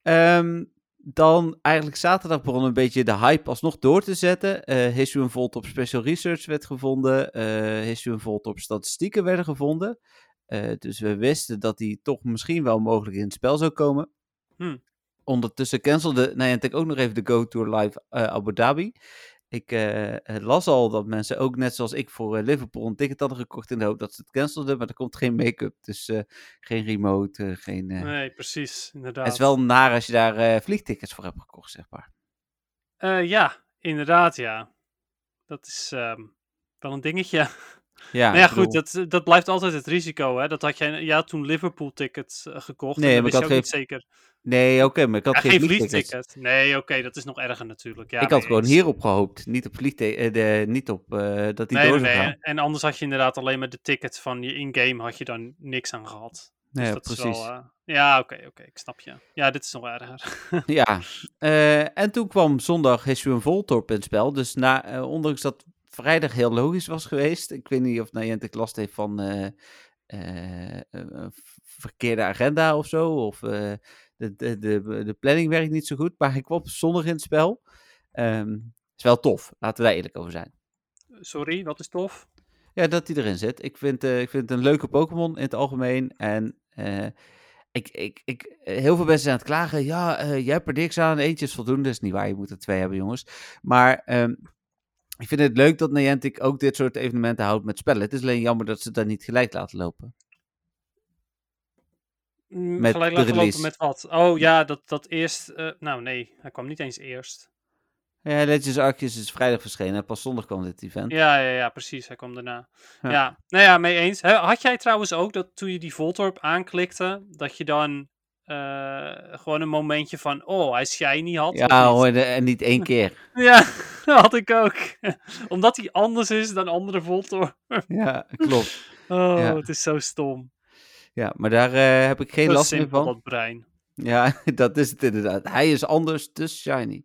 Speaker 3: Ehm, dan eigenlijk zaterdag begon een beetje de hype alsnog door te zetten. Eh History Unfold op Special Research werd gevonden. eh History Unfold op statistieken werden gevonden. Eh, dus we wisten dat die toch misschien wel mogelijk in het spel zou komen.
Speaker 4: Hmm.
Speaker 3: Ondertussen cancelde Niantic ook nog even de Go Tour Live Abu Dhabi. Ik eh, las al dat mensen ook net zoals ik voor eh, Liverpool een ticket hadden gekocht in de hoop dat ze het cancelden, maar er komt geen make-up. Dus eh, geen remote, geen...
Speaker 4: Nee, precies, inderdaad.
Speaker 3: Het is wel naar als je daar vliegtickets voor hebt gekocht, zeg maar.
Speaker 4: Ja, inderdaad, ja. Dat is ehm, wel een dingetje.
Speaker 3: Ja,
Speaker 4: maar ja, goed,
Speaker 3: bedoel-
Speaker 4: dat, dat blijft altijd het risico, hè. Dat had jij, ja, toen Liverpool-tickets eh, gekocht.
Speaker 3: Nee,
Speaker 4: en
Speaker 3: maar ik had
Speaker 4: ook niet zeker.
Speaker 3: Nee, oké, maar ik had
Speaker 4: Ja,
Speaker 3: geen,
Speaker 4: geen vliegticket. Nee, oké, dat is nog erger natuurlijk. Ja,
Speaker 3: ik had gewoon
Speaker 4: eens.
Speaker 3: hierop gehoopt, niet op de, niet op eh, dat die
Speaker 4: Nee,
Speaker 3: door zou
Speaker 4: nee.
Speaker 3: gaan.
Speaker 4: En anders had je inderdaad alleen maar de ticket van je in-game, had je dan niks aan gehad. Dus
Speaker 3: Ja,
Speaker 4: dat
Speaker 3: precies.
Speaker 4: is wel... ja, oké, oké, ik snap je. Ja, dit is nog erger.
Speaker 3: Ja, en toen kwam zondag en Voltorp in het spel. Dus na, ondanks dat vrijdag heel logisch was geweest. Ik weet niet of Niantic last heeft van eh, eh, een verkeerde agenda of zo. Of eh, de, de, de, de planning werkt niet zo goed. Maar hij kwam zondag in het spel. Ehm, is wel tof, laten we daar eerlijk over zijn.
Speaker 4: Sorry, wat is tof?
Speaker 3: Ja, dat hij erin zit. Ik vind, eh, ik vind het een leuke Pokémon in het algemeen. En eh, ik, ik, ik, eh, heel veel mensen zijn aan het klagen. Ja, eh, jij hebt er niks aan. Eentje is voldoende. Dat is niet waar. Je moet er twee hebben, jongens. Maar ehm, ik vind het leuk dat Niantic ook dit soort evenementen houdt met spellen. Het is alleen jammer dat ze daar niet gelijk laten lopen.
Speaker 4: Mm,
Speaker 3: Met
Speaker 4: Gelijk laten lopen met wat? Oh ja, dat, dat eerst... eh, nou nee, hij kwam niet eens eerst.
Speaker 3: Ja, Legends Arceus is vrijdag verschenen. en Pas zondag kwam dit event.
Speaker 4: Ja, ja, ja, precies. Hij kwam daarna.
Speaker 3: Ja.
Speaker 4: Ja, nou ja, mee eens. Had jij trouwens ook dat toen je die Voltorp aanklikte, dat je dan eh, gewoon een momentje van, oh, hij is shiny had?
Speaker 3: Ja, hoor, en niet één keer.
Speaker 4: Ja, dat had ik ook. Omdat hij anders is dan andere Voltorp.
Speaker 3: Ja, klopt.
Speaker 4: Oh,
Speaker 3: Ja.
Speaker 4: het is zo stom.
Speaker 3: Ja, maar daar eh, heb ik geen
Speaker 4: Zo
Speaker 3: last meer van.
Speaker 4: dat brein.
Speaker 3: Ja, dat is het inderdaad. Hij is anders, dus shiny.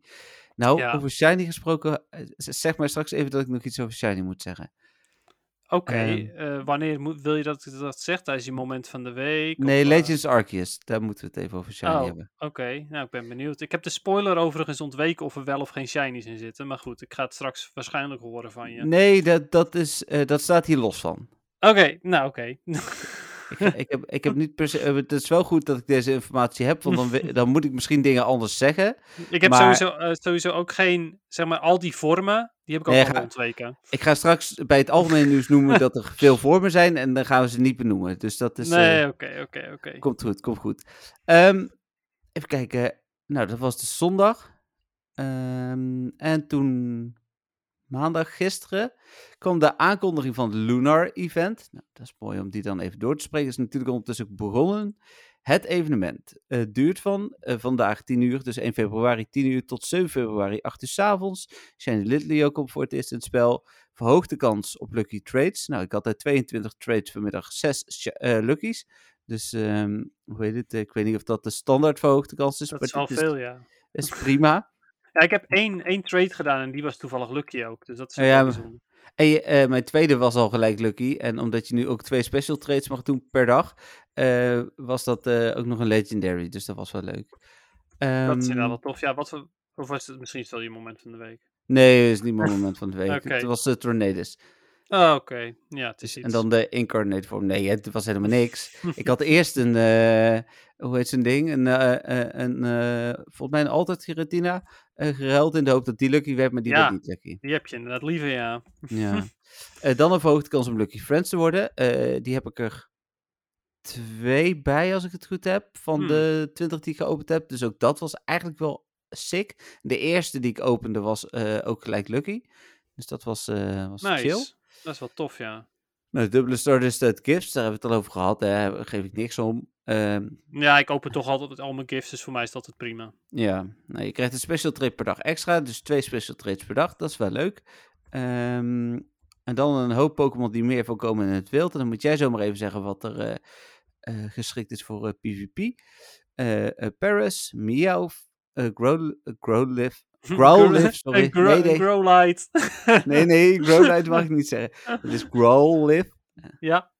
Speaker 3: Nou,
Speaker 4: Ja.
Speaker 3: over shiny gesproken, eh, zeg maar straks even dat ik nog iets over shiny moet zeggen.
Speaker 4: Oké,
Speaker 3: Ehm.
Speaker 4: eh, wanneer moet, wil je dat ik dat zeg? Tijdens je moment van de week?
Speaker 3: Nee,
Speaker 4: eh,
Speaker 3: Legends Arceus, daar moeten we het even over shiny
Speaker 4: Oh,
Speaker 3: hebben.
Speaker 4: Oké, nou ik ben benieuwd. Ik heb de spoiler overigens ontweken of er wel of geen shinies in zitten. Maar goed, ik ga het straks waarschijnlijk horen van je.
Speaker 3: Nee, dat, dat, is, eh, dat staat hier los van.
Speaker 4: Oké, nou oké.
Speaker 3: Ik, ik, heb, ik heb niet per se, eh, het is wel goed dat ik deze informatie heb, want dan, dan moet ik misschien dingen anders zeggen.
Speaker 4: ik heb
Speaker 3: Maar-
Speaker 4: sowieso, eh, sowieso ook geen, zeg maar, al die vormen, die heb ik ook
Speaker 3: ga-
Speaker 4: ontweken.
Speaker 3: Ik ga straks bij het algemene nieuws noemen dat er veel vormen zijn en dan gaan we ze niet benoemen. Dus dat is, eh,
Speaker 4: nee, oké, oké, oké.
Speaker 3: Komt goed, komt goed. Ehm, even kijken. Nou, dat was de zondag. Ehm, en toen maandag, gisteren, kwam de aankondiging van het Lunar Event. Nou, dat is mooi om die dan even door te spreken. is natuurlijk ondertussen ook begonnen. Het evenement eh, duurt van eh, vandaag 10 uur, dus 1 februari 10 uur tot 7 februari 8 uur 's avonds. Shiny Lidley ook komt voor het eerst in het spel. Verhoogde kans op lucky trades. Nou, ik had uit 22 trades vanmiddag 6 sh- eh, luckies. Dus, ehm, hoe heet het? Ik weet niet of dat de standaard verhoogde kans is,
Speaker 4: Dat
Speaker 3: maar
Speaker 4: is al veel, ja.
Speaker 3: is prima.
Speaker 4: Ja, ik heb één, één trade gedaan en die was toevallig lucky ook. Dus dat is
Speaker 3: ja,
Speaker 4: bijzonder.
Speaker 3: En eh, mijn tweede was al gelijk lucky. En omdat je nu ook twee special trades mag doen per dag, eh, was dat eh, ook nog een legendary. Dus dat was wel leuk.
Speaker 4: Dat is
Speaker 3: Ehm,
Speaker 4: inderdaad wel tof. Ja, wat voor, of was het misschien wel je moment van de week?
Speaker 3: Nee, dat is niet mijn moment van de week. Het was de Tornadus.
Speaker 4: Oh, oké. Ja, het is iets.
Speaker 3: En dan de incarnate vorm. Nee, het was helemaal niks. ik had eerst een, hoe heet zo'n ding? Een, een volgens mij een altijd Giratina geruild in de hoop dat die lucky werd, maar die
Speaker 4: Ja.
Speaker 3: werd niet lucky.
Speaker 4: Die heb je inderdaad liever, ja.
Speaker 3: Ja. Eh, dan een verhoogde kans om Lucky Friends te worden. Eh, die heb ik er twee bij, als ik het goed heb, van
Speaker 4: Hmm.
Speaker 3: de 20 die ik geopend heb. Dus ook dat was eigenlijk wel sick. De eerste die ik opende was eh, ook gelijk Lucky. Dus dat was, eh was
Speaker 4: Nice.
Speaker 3: chill.
Speaker 4: Dat is wel tof, ja.
Speaker 3: Nou, dubbele Stardust uit Gifts, daar hebben we het al over gehad. Daar geef ik niks om. Ehm,
Speaker 4: Ja, ik open toch altijd al mijn gifts, dus voor mij is dat het prima.
Speaker 3: ja, nou, je krijgt een special trade per dag extra. Dus twee special trades per dag. Dat is wel leuk. Ehm, en dan een hoop Pokémon die meer voorkomen in het wild. En dan moet jij zomaar even zeggen wat er eh, eh, geschikt is voor PvP. Eh, Paris, Meowth, Grow- Growlithe, Growlithe, sorry.
Speaker 4: Gro-
Speaker 3: Nee, nee.
Speaker 4: Growlite.
Speaker 3: Nee, nee, Growlithe mag ik niet zeggen. Het is Growlithe.
Speaker 4: ja.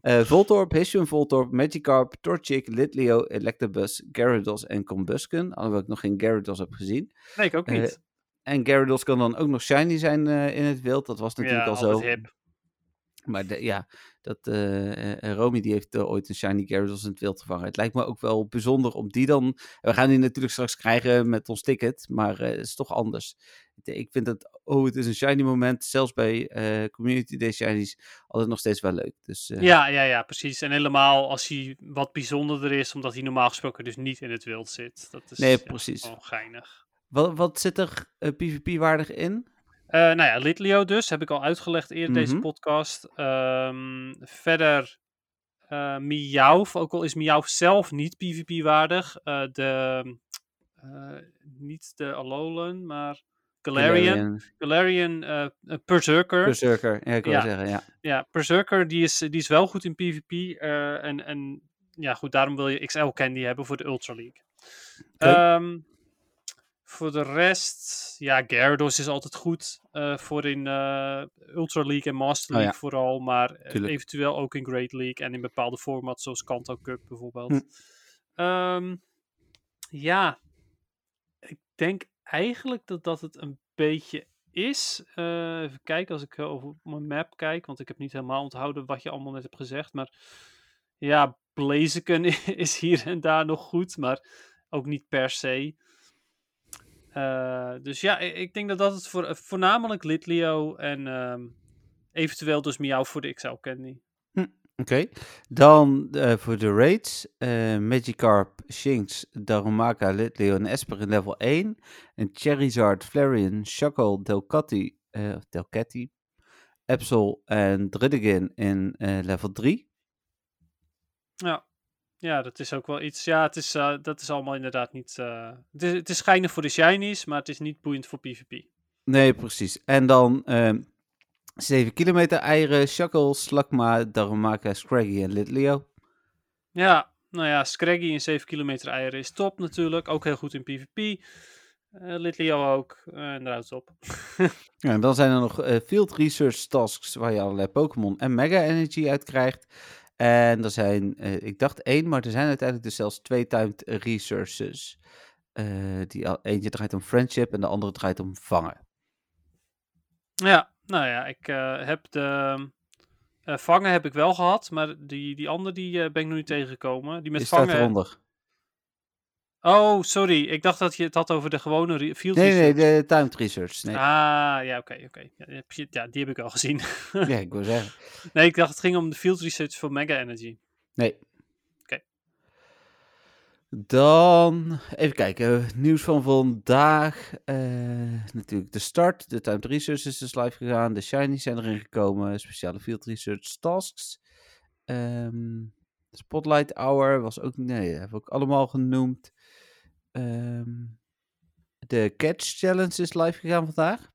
Speaker 3: Eh Voltorb, Hisuian Voltorb, Magikarp, Torchic, Litleo, Electabuzz, Gyarados en Combusken. Alhoewel ik nog geen Gyarados heb gezien.
Speaker 4: Nee, ik ook
Speaker 3: Eh,
Speaker 4: niet.
Speaker 3: En Gyarados kan dan ook nog shiny zijn eh, in het wild. Dat was natuurlijk
Speaker 4: ja,
Speaker 3: al zo.
Speaker 4: hip.
Speaker 3: Maar de- ja, dat, eh eh, Romy die heeft eh, ooit een shiny Gyarados in het wild gevangen. Het lijkt me ook wel bijzonder om die dan... We gaan die natuurlijk straks krijgen met ons ticket, maar het is toch anders. Ik- vind dat, oh, het is een shiny moment, zelfs bij Community Day shinies, altijd nog steeds wel leuk. Dus
Speaker 4: Ja, ja, ja, precies. En helemaal als hij wat bijzonderder is, omdat hij normaal gesproken dus niet in het wild zit. Dat is
Speaker 3: Nee, precies.
Speaker 4: geinig.
Speaker 3: wat, wat zit er PvP-waardig in?
Speaker 4: Eh, nou ja, Litleo dus, heb ik al uitgelegd eerder deze
Speaker 3: Mhm.
Speaker 4: podcast. Ehm, verder eh Miauw, ook al is Miauw zelf niet PvP-waardig. eh, de, niet de Alolan, maar Galarian. Galarian eh, Berserker.
Speaker 3: Berserker, ja, ik wil
Speaker 4: Ja.
Speaker 3: zeggen, ja.
Speaker 4: Ja, Berserker die is, die is wel goed in PvP. en, en ja, goed, daarom wil je XL Candy hebben voor de Ultra League. Ehm, voor de rest, ja, Gyarados is altijd goed. eh, voor in eh, Ultra League en Master
Speaker 3: Oh ja.
Speaker 4: League vooral. Maar eh,
Speaker 3: Tuurlijk.
Speaker 4: eventueel ook in Great League en in bepaalde formats zoals Kanto Cup bijvoorbeeld.
Speaker 3: Hm.
Speaker 4: Ehm, ja, ik denk eigenlijk dat dat het een beetje is. Even kijken als ik over mijn map kijk, want ik heb niet helemaal onthouden wat je allemaal net hebt gezegd. Maar ja, Blaziken is hier en daar nog goed, maar ook niet per se. Eh, dus ja, ik, ik denk dat dat het voor, eh, voornamelijk Litleo en ehm, eventueel dus Miauw voor de XL Candy.
Speaker 3: Oké, dan eh, voor de raids. eh Magikarp, Shinx, Darumaka, Litleo en Esper in level 1. En Charizard, Flareon, Shuckle, Delcatty, Delcatty, en Dridigin in level 3.
Speaker 4: Ja. Ja, dat is ook wel iets. Ja, het is, eh, dat is allemaal inderdaad niet. eh, het, is, het is schijnig voor de shinies, maar het is niet boeiend voor PvP.
Speaker 3: Nee, precies. En dan ehm 7 kilometer eieren, Shuckle, Slakma, Darumaka, Scraggy en Litleo.
Speaker 4: Ja, nou ja, Scraggy in 7 kilometer eieren is top natuurlijk. Ook heel goed in PvP. Eh Litleo ook. en eruit op.
Speaker 3: Ja, en dan zijn er nog field research tasks waar je allerlei Pokémon en Mega Energy uit krijgt. En er zijn, eh, ik dacht één, maar er zijn uiteindelijk dus zelfs twee timed researches. Eh, die, eentje draait om friendship en de andere draait om vangen.
Speaker 4: Ja, nou ja, ik eh, heb de. vangen heb ik wel gehad, maar die, die andere die, ben ik nog niet tegengekomen. Die met
Speaker 3: Die staat
Speaker 4: vangen.
Speaker 3: eronder.
Speaker 4: Oh, sorry. Ik dacht dat je het had over de gewone field
Speaker 3: Nee, nee,
Speaker 4: research.
Speaker 3: de timed research. Nee.
Speaker 4: Ah, ja, oké, oké. Ja, die heb je- ja, die heb ik al gezien.
Speaker 3: Ja, ik wil zeggen.
Speaker 4: nee, ik dacht het ging om de field research voor Mega Energy.
Speaker 3: Nee.
Speaker 4: Oké.
Speaker 3: Dan, even kijken, nieuws van vandaag. eh, natuurlijk de start, de timed research is dus live gegaan. De shinies zijn erin gekomen, speciale field research tasks. Ehm, Spotlight Hour was ook, nee, dat hebben we ook allemaal genoemd. Ehm, de Catch Challenge is live gegaan vandaag.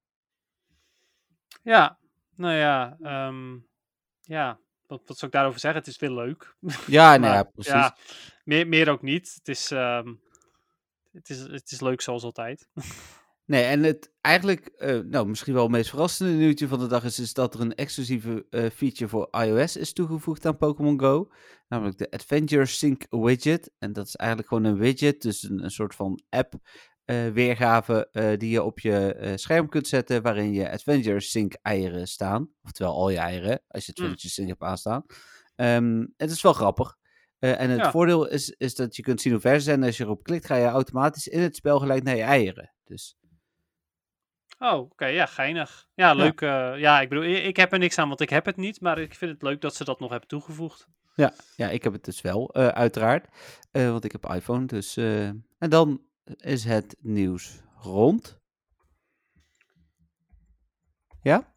Speaker 4: Ja, nou ja, ehm, ja. Wat, wat zou ik daarover zeggen? Het is weer leuk.
Speaker 3: Ja, nou
Speaker 4: Maar,
Speaker 3: ja, precies.
Speaker 4: Ja, meer, meer ook niet. Het is, ehm, het, is, het is leuk zoals altijd.
Speaker 3: Nee, en het eigenlijk, eh, nou, misschien wel het meest verrassende nieuwtje van de dag is, is dat er een exclusieve eh, feature voor iOS is toegevoegd aan Pokémon Go. Namelijk de Adventure Sync widget. En dat is eigenlijk gewoon een widget, dus een, een soort van app eh, weergave die je op je scherm kunt zetten, waarin je Adventure Sync eieren staan. Oftewel al je eieren, als je
Speaker 4: Hmm.
Speaker 3: Adventure Sync hebt aanstaan. Ehm, het is wel grappig. En het
Speaker 4: Ja.
Speaker 3: voordeel is, is dat je kunt zien hoe ver ze zijn. En als je erop klikt, ga je automatisch in het spel gelijk naar je eieren. Dus
Speaker 4: Oh, oké, ja, geinig. Ja, leuk. eh, ja, ik bedoel, ik, heb er niks aan, want ik heb het niet. Maar ik vind het leuk dat ze dat nog hebben toegevoegd.
Speaker 3: Ja, ik heb het dus wel, eh, uiteraard. Eh, want ik heb iPhone, dus... en dan is het nieuws rond. Ja?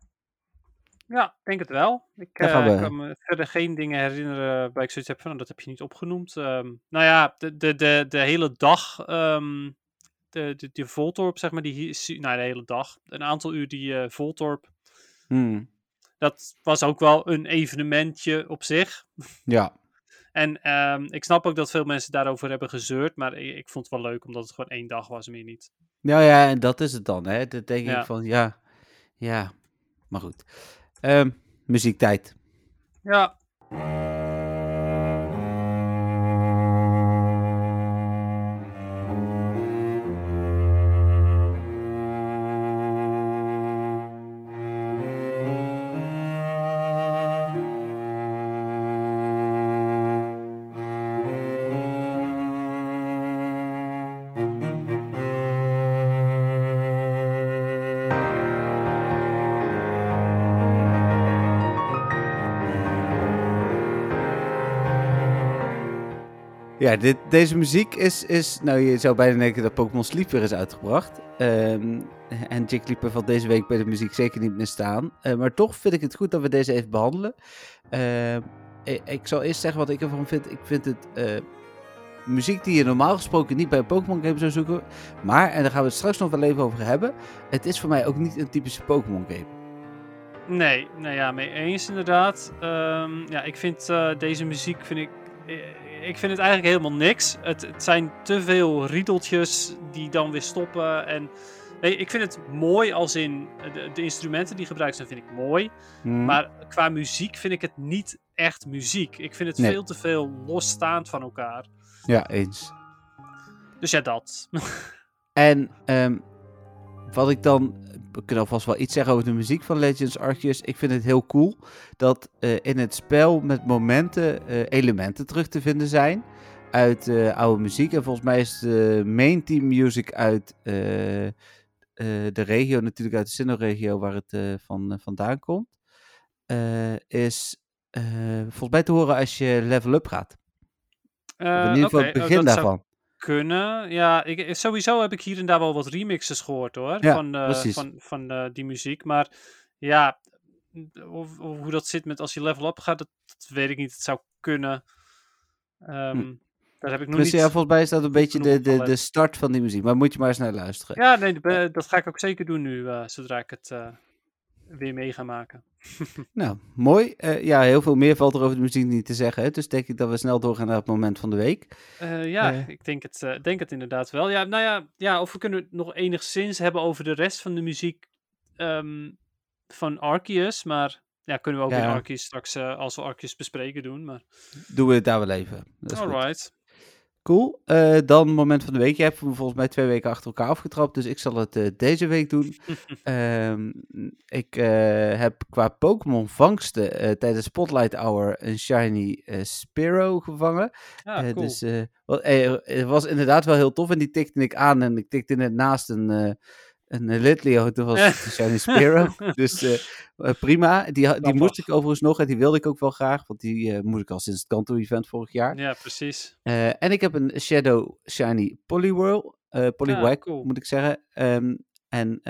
Speaker 4: Ja, ik denk het wel. Ik
Speaker 3: we.
Speaker 4: kan me verder geen dingen herinneren waar ik zoiets heb van, nou, dat heb je niet opgenoemd. Ehm, nou ja, de, de, de, de hele dag, ehm, de, de, de Voltorp, zeg maar, die nou, de hele dag, een aantal uur die eh, Voltorp,
Speaker 3: Hmm,
Speaker 4: dat was ook wel een evenementje op zich.
Speaker 3: ja.
Speaker 4: En ehm, ik snap ook dat veel mensen daarover hebben gezeurd, maar ik, ik vond het wel leuk omdat het gewoon één dag was, meer niet.
Speaker 3: Nou ja, en dat is het dan, hè. Dan denk
Speaker 4: Ja.
Speaker 3: ik van, ja, ja. Maar goed. Ehm, muziektijd.
Speaker 4: Ja,
Speaker 3: Ja, dit, deze muziek is, is, nou je zou bijna denken dat Pokémon Sleep weer is uitgebracht. Ehm, en Jigglypuff valt deze week bij de muziek zeker niet meer staan. Eh, maar toch vind ik het goed dat we deze even behandelen. Ehm, ik, zal eerst zeggen wat ik ervan vind. Ik vind het eh, muziek die je normaal gesproken niet bij een Pokémon game zou zoeken. Maar, en daar gaan we het straks nog wel even over hebben. Het is voor mij ook niet een typische Pokémon game.
Speaker 4: nee, nou ja, mee eens inderdaad. Ehm, ja, ik vind eh, deze muziek, vind ik, ik vind het eigenlijk helemaal niks. Het, het zijn te veel riedeltjes die dan weer stoppen. En nee, ik vind het mooi als in de, de instrumenten die gebruikt zijn, vind ik mooi.
Speaker 3: Hmm.
Speaker 4: Maar qua muziek vind ik het niet echt muziek. Ik vind het
Speaker 3: Nee.
Speaker 4: veel te veel losstaand van elkaar.
Speaker 3: Ja, eens.
Speaker 4: Dus ja, dat.
Speaker 3: En ehm, wat ik dan. We kunnen alvast wel iets zeggen over de muziek van Legends Arceus. Ik vind het heel cool dat eh, in het spel met momenten eh, elementen terug te vinden zijn. Uit eh, oude muziek. En volgens mij is de main team music uit de regio, natuurlijk uit de Sinnoh-regio waar het van, vandaan komt. is volgens mij te horen als je level up gaat. In ieder geval het
Speaker 4: oh,
Speaker 3: begin
Speaker 4: zou
Speaker 3: daarvan.
Speaker 4: Kunnen. Ja, ik, sowieso heb ik hier en daar wel wat remixes gehoord hoor.
Speaker 3: Ja,
Speaker 4: van eh,
Speaker 3: precies.
Speaker 4: van, van eh, die muziek. Maar ja, of, of hoe dat zit met als je level up gaat, dat, dat weet ik niet. Het zou kunnen. Ehm, Daar heb ik nog
Speaker 3: Dus
Speaker 4: niet.
Speaker 3: ja, volgens mij is dat een beetje de, de,
Speaker 4: van
Speaker 3: de start van die muziek. Maar moet je maar eens naar luisteren.
Speaker 4: Ja, nee, dat- ga ik ook zeker doen nu, eh, zodra ik het weer mee ga maken.
Speaker 3: Nou, mooi. Eh, ja, heel veel meer valt er over de muziek niet te zeggen. Hè? Dus denk ik dat we snel doorgaan naar het moment van de week.
Speaker 4: Eh, ja,
Speaker 3: Eh.
Speaker 4: ik denk het, eh, denk het inderdaad wel. Ja, nou ja, ja, of we kunnen het nog enigszins hebben over de rest van de muziek ehm, van Arceus. Maar ja, kunnen we ook
Speaker 3: Ja.
Speaker 4: in Arceus straks, eh, als we Arceus bespreken, doen. Maar
Speaker 3: Doen we het daar wel even. Goed.
Speaker 4: alright.
Speaker 3: Cool. Eh, dan moment van de week. Je hebt hem volgens mij twee weken achter elkaar afgetrapt. Dus ik zal het eh, deze week doen. Ehm, ik eh, heb qua Pokémon vangsten tijdens Spotlight Hour een shiny Spearow gevangen.
Speaker 4: Ja,
Speaker 3: Eh,
Speaker 4: cool.
Speaker 3: Dus het was inderdaad wel heel tof. En die tikte ik aan en ik tikte net naast een, een eh. Toen was shiny Spearow. dus eh, eh, prima. Die, die moest ik overigens nog en die wilde ik ook wel graag. Want die eh, moet ik al sinds het Kanto-event vorig jaar.
Speaker 4: Ja, precies.
Speaker 3: En ik heb een Shadow Shiny Poliwhirl. Poliwag,
Speaker 4: cool.
Speaker 3: moet ik zeggen. Ehm, en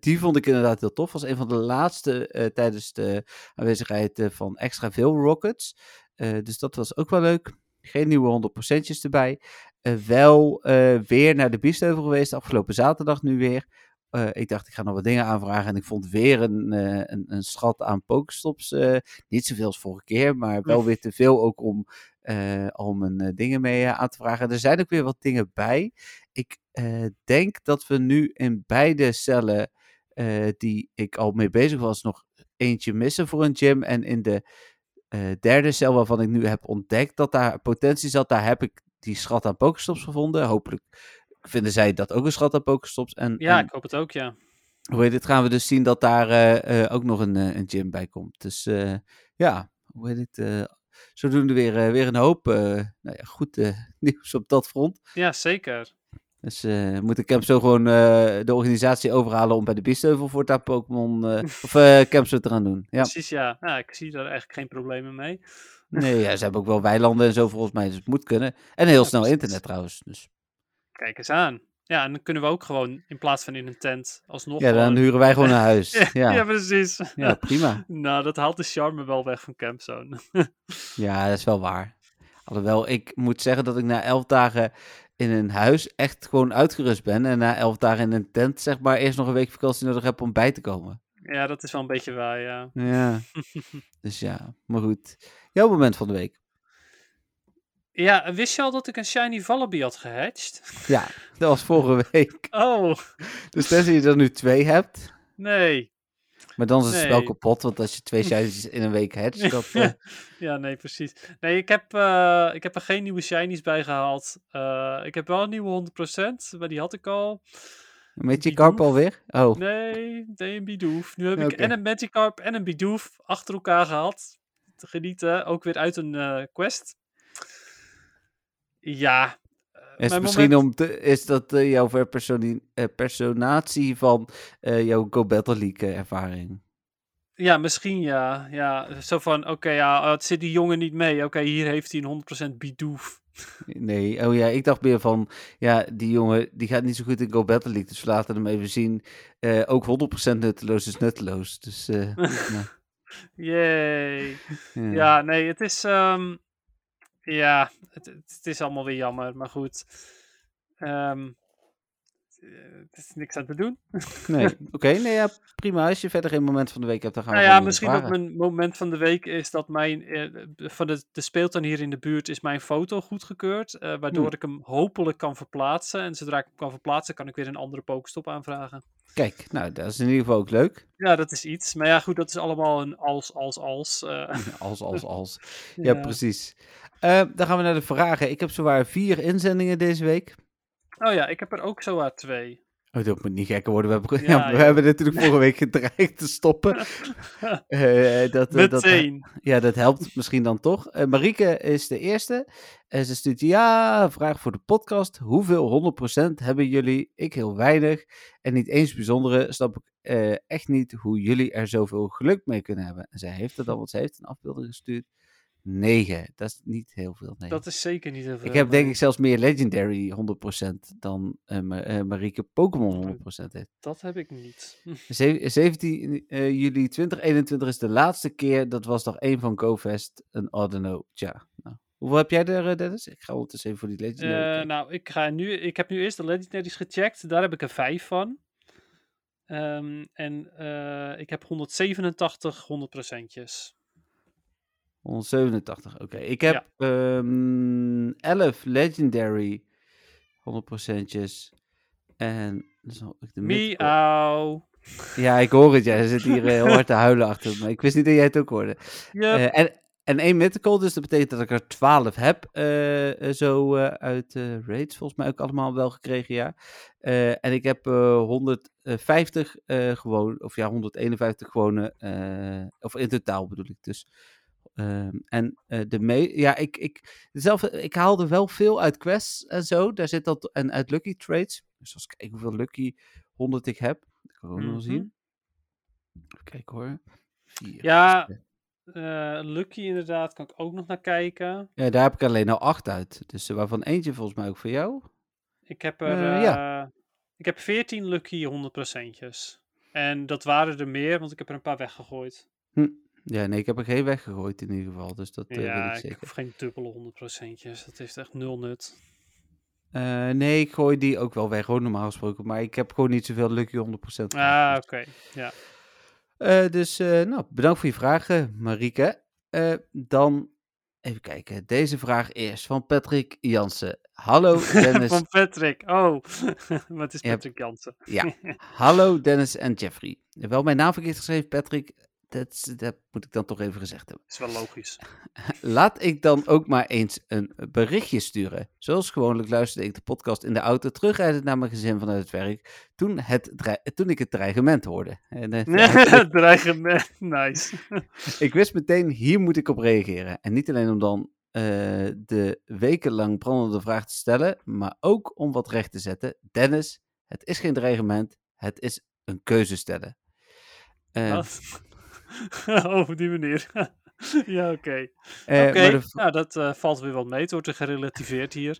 Speaker 3: die vond ik inderdaad heel tof. Was een van de laatste tijdens de aanwezigheid van extra veel Rockets. Dus dat was ook wel leuk. Geen nieuwe 100%'tjes erbij. Wel weer naar de Biesheuvel geweest. Afgelopen zaterdag nu weer. Eh, ik dacht, ik ga nog wat dingen aanvragen. En ik vond weer een, eh, een, een schat aan Pokestops. eh niet zoveel als vorige keer, maar wel weer te veel ook om, om een eh, dingen mee aan te vragen. Er zijn ook weer wat dingen bij. Ik denk dat we nu in beide cellen die ik al mee bezig was, nog eentje missen voor een gym. En in de derde cel waarvan ik nu heb ontdekt dat daar potentie zat, daar heb ik die schat aan Pokestops gevonden. Hopelijk vinden zij dat ook een schat aan Pokestops. En,
Speaker 4: Ja,
Speaker 3: en
Speaker 4: ik hoop het ook, ja.
Speaker 3: hoe heet het, gaan we dus zien dat daar eh, eh, ook nog een, eh, een gym bij komt. Dus ja, hoe heet het, zodoende weer, weer een hoop nou ja, goed nieuws op dat front.
Speaker 4: Ja, zeker.
Speaker 3: Dus moet ik Camp zo gewoon de organisatie overhalen om bij de Biesheuvel voortaan Pokémon eh of eh Camp zo te gaan doen. Ja.
Speaker 4: Precies, ja. ja. Ik zie daar eigenlijk geen problemen mee.
Speaker 3: Nee, ja, ze hebben ook wel weilanden en zo volgens mij, dus het moet kunnen. En heel
Speaker 4: Ja,
Speaker 3: snel
Speaker 4: precies.
Speaker 3: internet trouwens. Dus
Speaker 4: Kijk eens aan. Ja, en dan kunnen we ook gewoon, in plaats van in een tent, alsnog
Speaker 3: ja, dan
Speaker 4: gewoon-
Speaker 3: huren wij gewoon een huis.
Speaker 4: Ja,
Speaker 3: Ja,
Speaker 4: ja,
Speaker 3: ja.
Speaker 4: precies.
Speaker 3: prima.
Speaker 4: nou, dat haalt de charme wel weg van Campzone.
Speaker 3: Ja, dat is wel waar. Alhoewel, ik moet zeggen dat ik na elf dagen in een huis echt gewoon uitgerust ben. En na elf dagen in een tent, zeg maar, eerst nog een week vakantie nodig heb om bij te komen.
Speaker 4: ja, dat is wel een beetje waar, ja.
Speaker 3: Ja. dus ja, maar goed. Jouw moment van de week.
Speaker 4: Ja, wist je al dat ik een Shiny Vallaby had gehatcht?
Speaker 3: Ja, dat was vorige week.
Speaker 4: Oh,
Speaker 3: Dus tenzij je er nu twee hebt.
Speaker 4: nee.
Speaker 3: Maar dan is het
Speaker 4: Nee.
Speaker 3: kapot, want als je twee shinies in een week hatcht, dat... eh,
Speaker 4: Ja, nee, precies. Nee, ik heb, eh, ik heb er geen nieuwe shinies bij gehaald. Eh, ik heb wel een nieuwe 100%, maar die had ik al.
Speaker 3: met je
Speaker 4: Bidoof?
Speaker 3: karp alweer? Oh,
Speaker 4: Nee, nee, een Bidoof. Nu heb ik en een Magikarp en een Bidoof achter elkaar gehad. Te genieten, ook weer uit een quest. Ja. eh,
Speaker 3: is
Speaker 4: mijn
Speaker 3: misschien
Speaker 4: moment-
Speaker 3: om te, is dat eh, jouw eh, personatie van jouw Go Battle League ervaring?
Speaker 4: Ja, misschien ja. ja. Zo van, oké, ja, het zit die jongen niet mee. Oké, hier heeft hij een 100% Bidoof.
Speaker 3: Nee, oh ja, ik dacht meer van, ja, die jongen die gaat niet zo goed in Go Battle League, dus we laten hem even zien. Ook 100% nutteloos is nutteloos, dus ja.
Speaker 4: Yay.
Speaker 3: ja.
Speaker 4: Ja, nee, het is. ehm, ja, het, is allemaal weer jammer, maar goed. Ehm het is niks aan te doen.
Speaker 3: Nee, oké, nee, ja, prima. Als je verder geen moment van de week hebt, dan gaan we
Speaker 4: Nou ja, misschien
Speaker 3: vragen.
Speaker 4: mijn moment van de week is dat mijn. eh, van de, de speeltuin hier in de buurt is mijn foto goedgekeurd. eh waardoor ik hem hopelijk kan verplaatsen. En zodra ik hem kan verplaatsen, kan ik weer een andere Pokestop aanvragen.
Speaker 3: Kijk, nou, dat is in ieder geval ook leuk.
Speaker 4: Ja, dat is iets. Maar ja, goed, dat is allemaal een als, als, als. eh,
Speaker 3: Als, als, als. Ja, precies. Eh, dan gaan we naar de vragen. Ik heb zowaar vier inzendingen deze week.
Speaker 4: Oh ja, ik heb er ook zo uit twee.
Speaker 3: Oh, dat moet niet gekker worden. We hebben,
Speaker 4: Ja,
Speaker 3: we hebben natuurlijk vorige week gedreigd te stoppen. Eh, dat, eh, dat,
Speaker 4: Meteen.
Speaker 3: ja, dat helpt misschien dan toch. Eh Marieke is de eerste. En ze stuurt, ja, vraag voor de podcast. Hoeveel 100% hebben jullie? Ik heel weinig. En niet eens bijzondere. Snap ik eh, echt niet hoe jullie er zoveel geluk mee kunnen hebben. En zij heeft het al, want ze heeft een afbeelding gestuurd. 9. Dat is niet heel veel. Nee.
Speaker 4: Dat is zeker niet heel veel.
Speaker 3: Ik heb denk ik zelfs meer Legendary 100% dan eh, Marieke Pokémon 100% heeft.
Speaker 4: Dat heb ik niet. Hm.
Speaker 3: Ze- 17 eh, juli 2021 is de laatste keer. Dat was nog één van GoFest. Een Ordeno. Tja, nou. Hoeveel heb jij er, Dennis? Ik ga ondertussen even voor die Legendary.
Speaker 4: Nou, ik, ga nu, ik heb nu eerst de Legendaries gecheckt. Daar heb ik er vijf van. Ehm, en ik heb 187 100 procentjes.
Speaker 3: 187, oké. Ik heb ehm 11 Legendary 100%'jes. En zal ik de
Speaker 4: Miauw.
Speaker 3: Ja, ik hoor het. Ja, hij zit hier eh, heel hard te huilen achter me. Ik wist niet dat jij het ook hoorde.
Speaker 4: Yep.
Speaker 3: Eh, en, en één mythical, dus dat betekent dat ik er 12 heb. eh, zo eh, uit raids, volgens mij ook allemaal wel gekregen, ja. En ik heb eh 150 eh, gewoon, of ja, 151 gewone, of in totaal bedoel ik dus. Ehm, en eh, de me ja, ik, ik, zelf, ik haalde wel veel uit quests en zo. Daar zit dat, en uit lucky trades. Dus als ik kijk hoeveel lucky 100 ik heb, dat kan ik ook nog
Speaker 4: Mhm.
Speaker 3: zien. Even kijken hoor. Vier.
Speaker 4: Ja. Eh, Lucky inderdaad, kan ik ook nog naar kijken.
Speaker 3: Ja, daar heb ik alleen al acht uit. Dus eh, waarvan eentje volgens mij ook voor jou.
Speaker 4: Ik heb er
Speaker 3: ja.
Speaker 4: ik heb 14 Lucky 100 procentjes. En dat waren er meer, want ik heb er een paar weggegooid.
Speaker 3: Ja, nee, ik heb er geen weggegooid in ieder geval. Dus dat eh,
Speaker 4: ja,
Speaker 3: ik
Speaker 4: ik
Speaker 3: zeker.
Speaker 4: hoef geen dubbele 100 procentjes. Dat heeft echt nul nut.
Speaker 3: Eh, nee, ik gooi die ook wel weg, hoor, normaal gesproken. Maar ik heb gewoon niet zoveel lucky 100%
Speaker 4: Ah,
Speaker 3: gehad.
Speaker 4: oké. Ja.
Speaker 3: Eh, dus, nou, bedankt voor je vragen, Marieke. Dan, even kijken. Deze vraag eerst van Patrick Jansen. Hallo, Dennis.
Speaker 4: Van Patrick. Oh, maar het is. Patrick Jansen.
Speaker 3: Ja, hallo Dennis en Jeffrey. Wel mijn naam verkeerd geschreven, Patrick. Dat, dat moet ik dan toch even gezegd hebben.
Speaker 4: is wel logisch.
Speaker 3: Laat ik dan ook maar eens een berichtje sturen. Zoals gewoonlijk luisterde ik de podcast in de auto terugrijdend naar mijn gezin vanuit het werk. Toen, het toen ik het dreigement hoorde. En, eh,
Speaker 4: Dreigement. Nice.
Speaker 3: ik wist meteen, hier moet ik op reageren. En niet alleen om dan eh, de wekenlang brandende vraag te stellen, maar ook om wat recht te zetten. Dennis, het is geen dreigement, het is een keuze stellen. Eh,
Speaker 4: Wat? op die manier. ja, oké.
Speaker 3: eh, de v-
Speaker 4: nou dat eh, valt weer wat mee. Het wordt er gerelativeerd hier.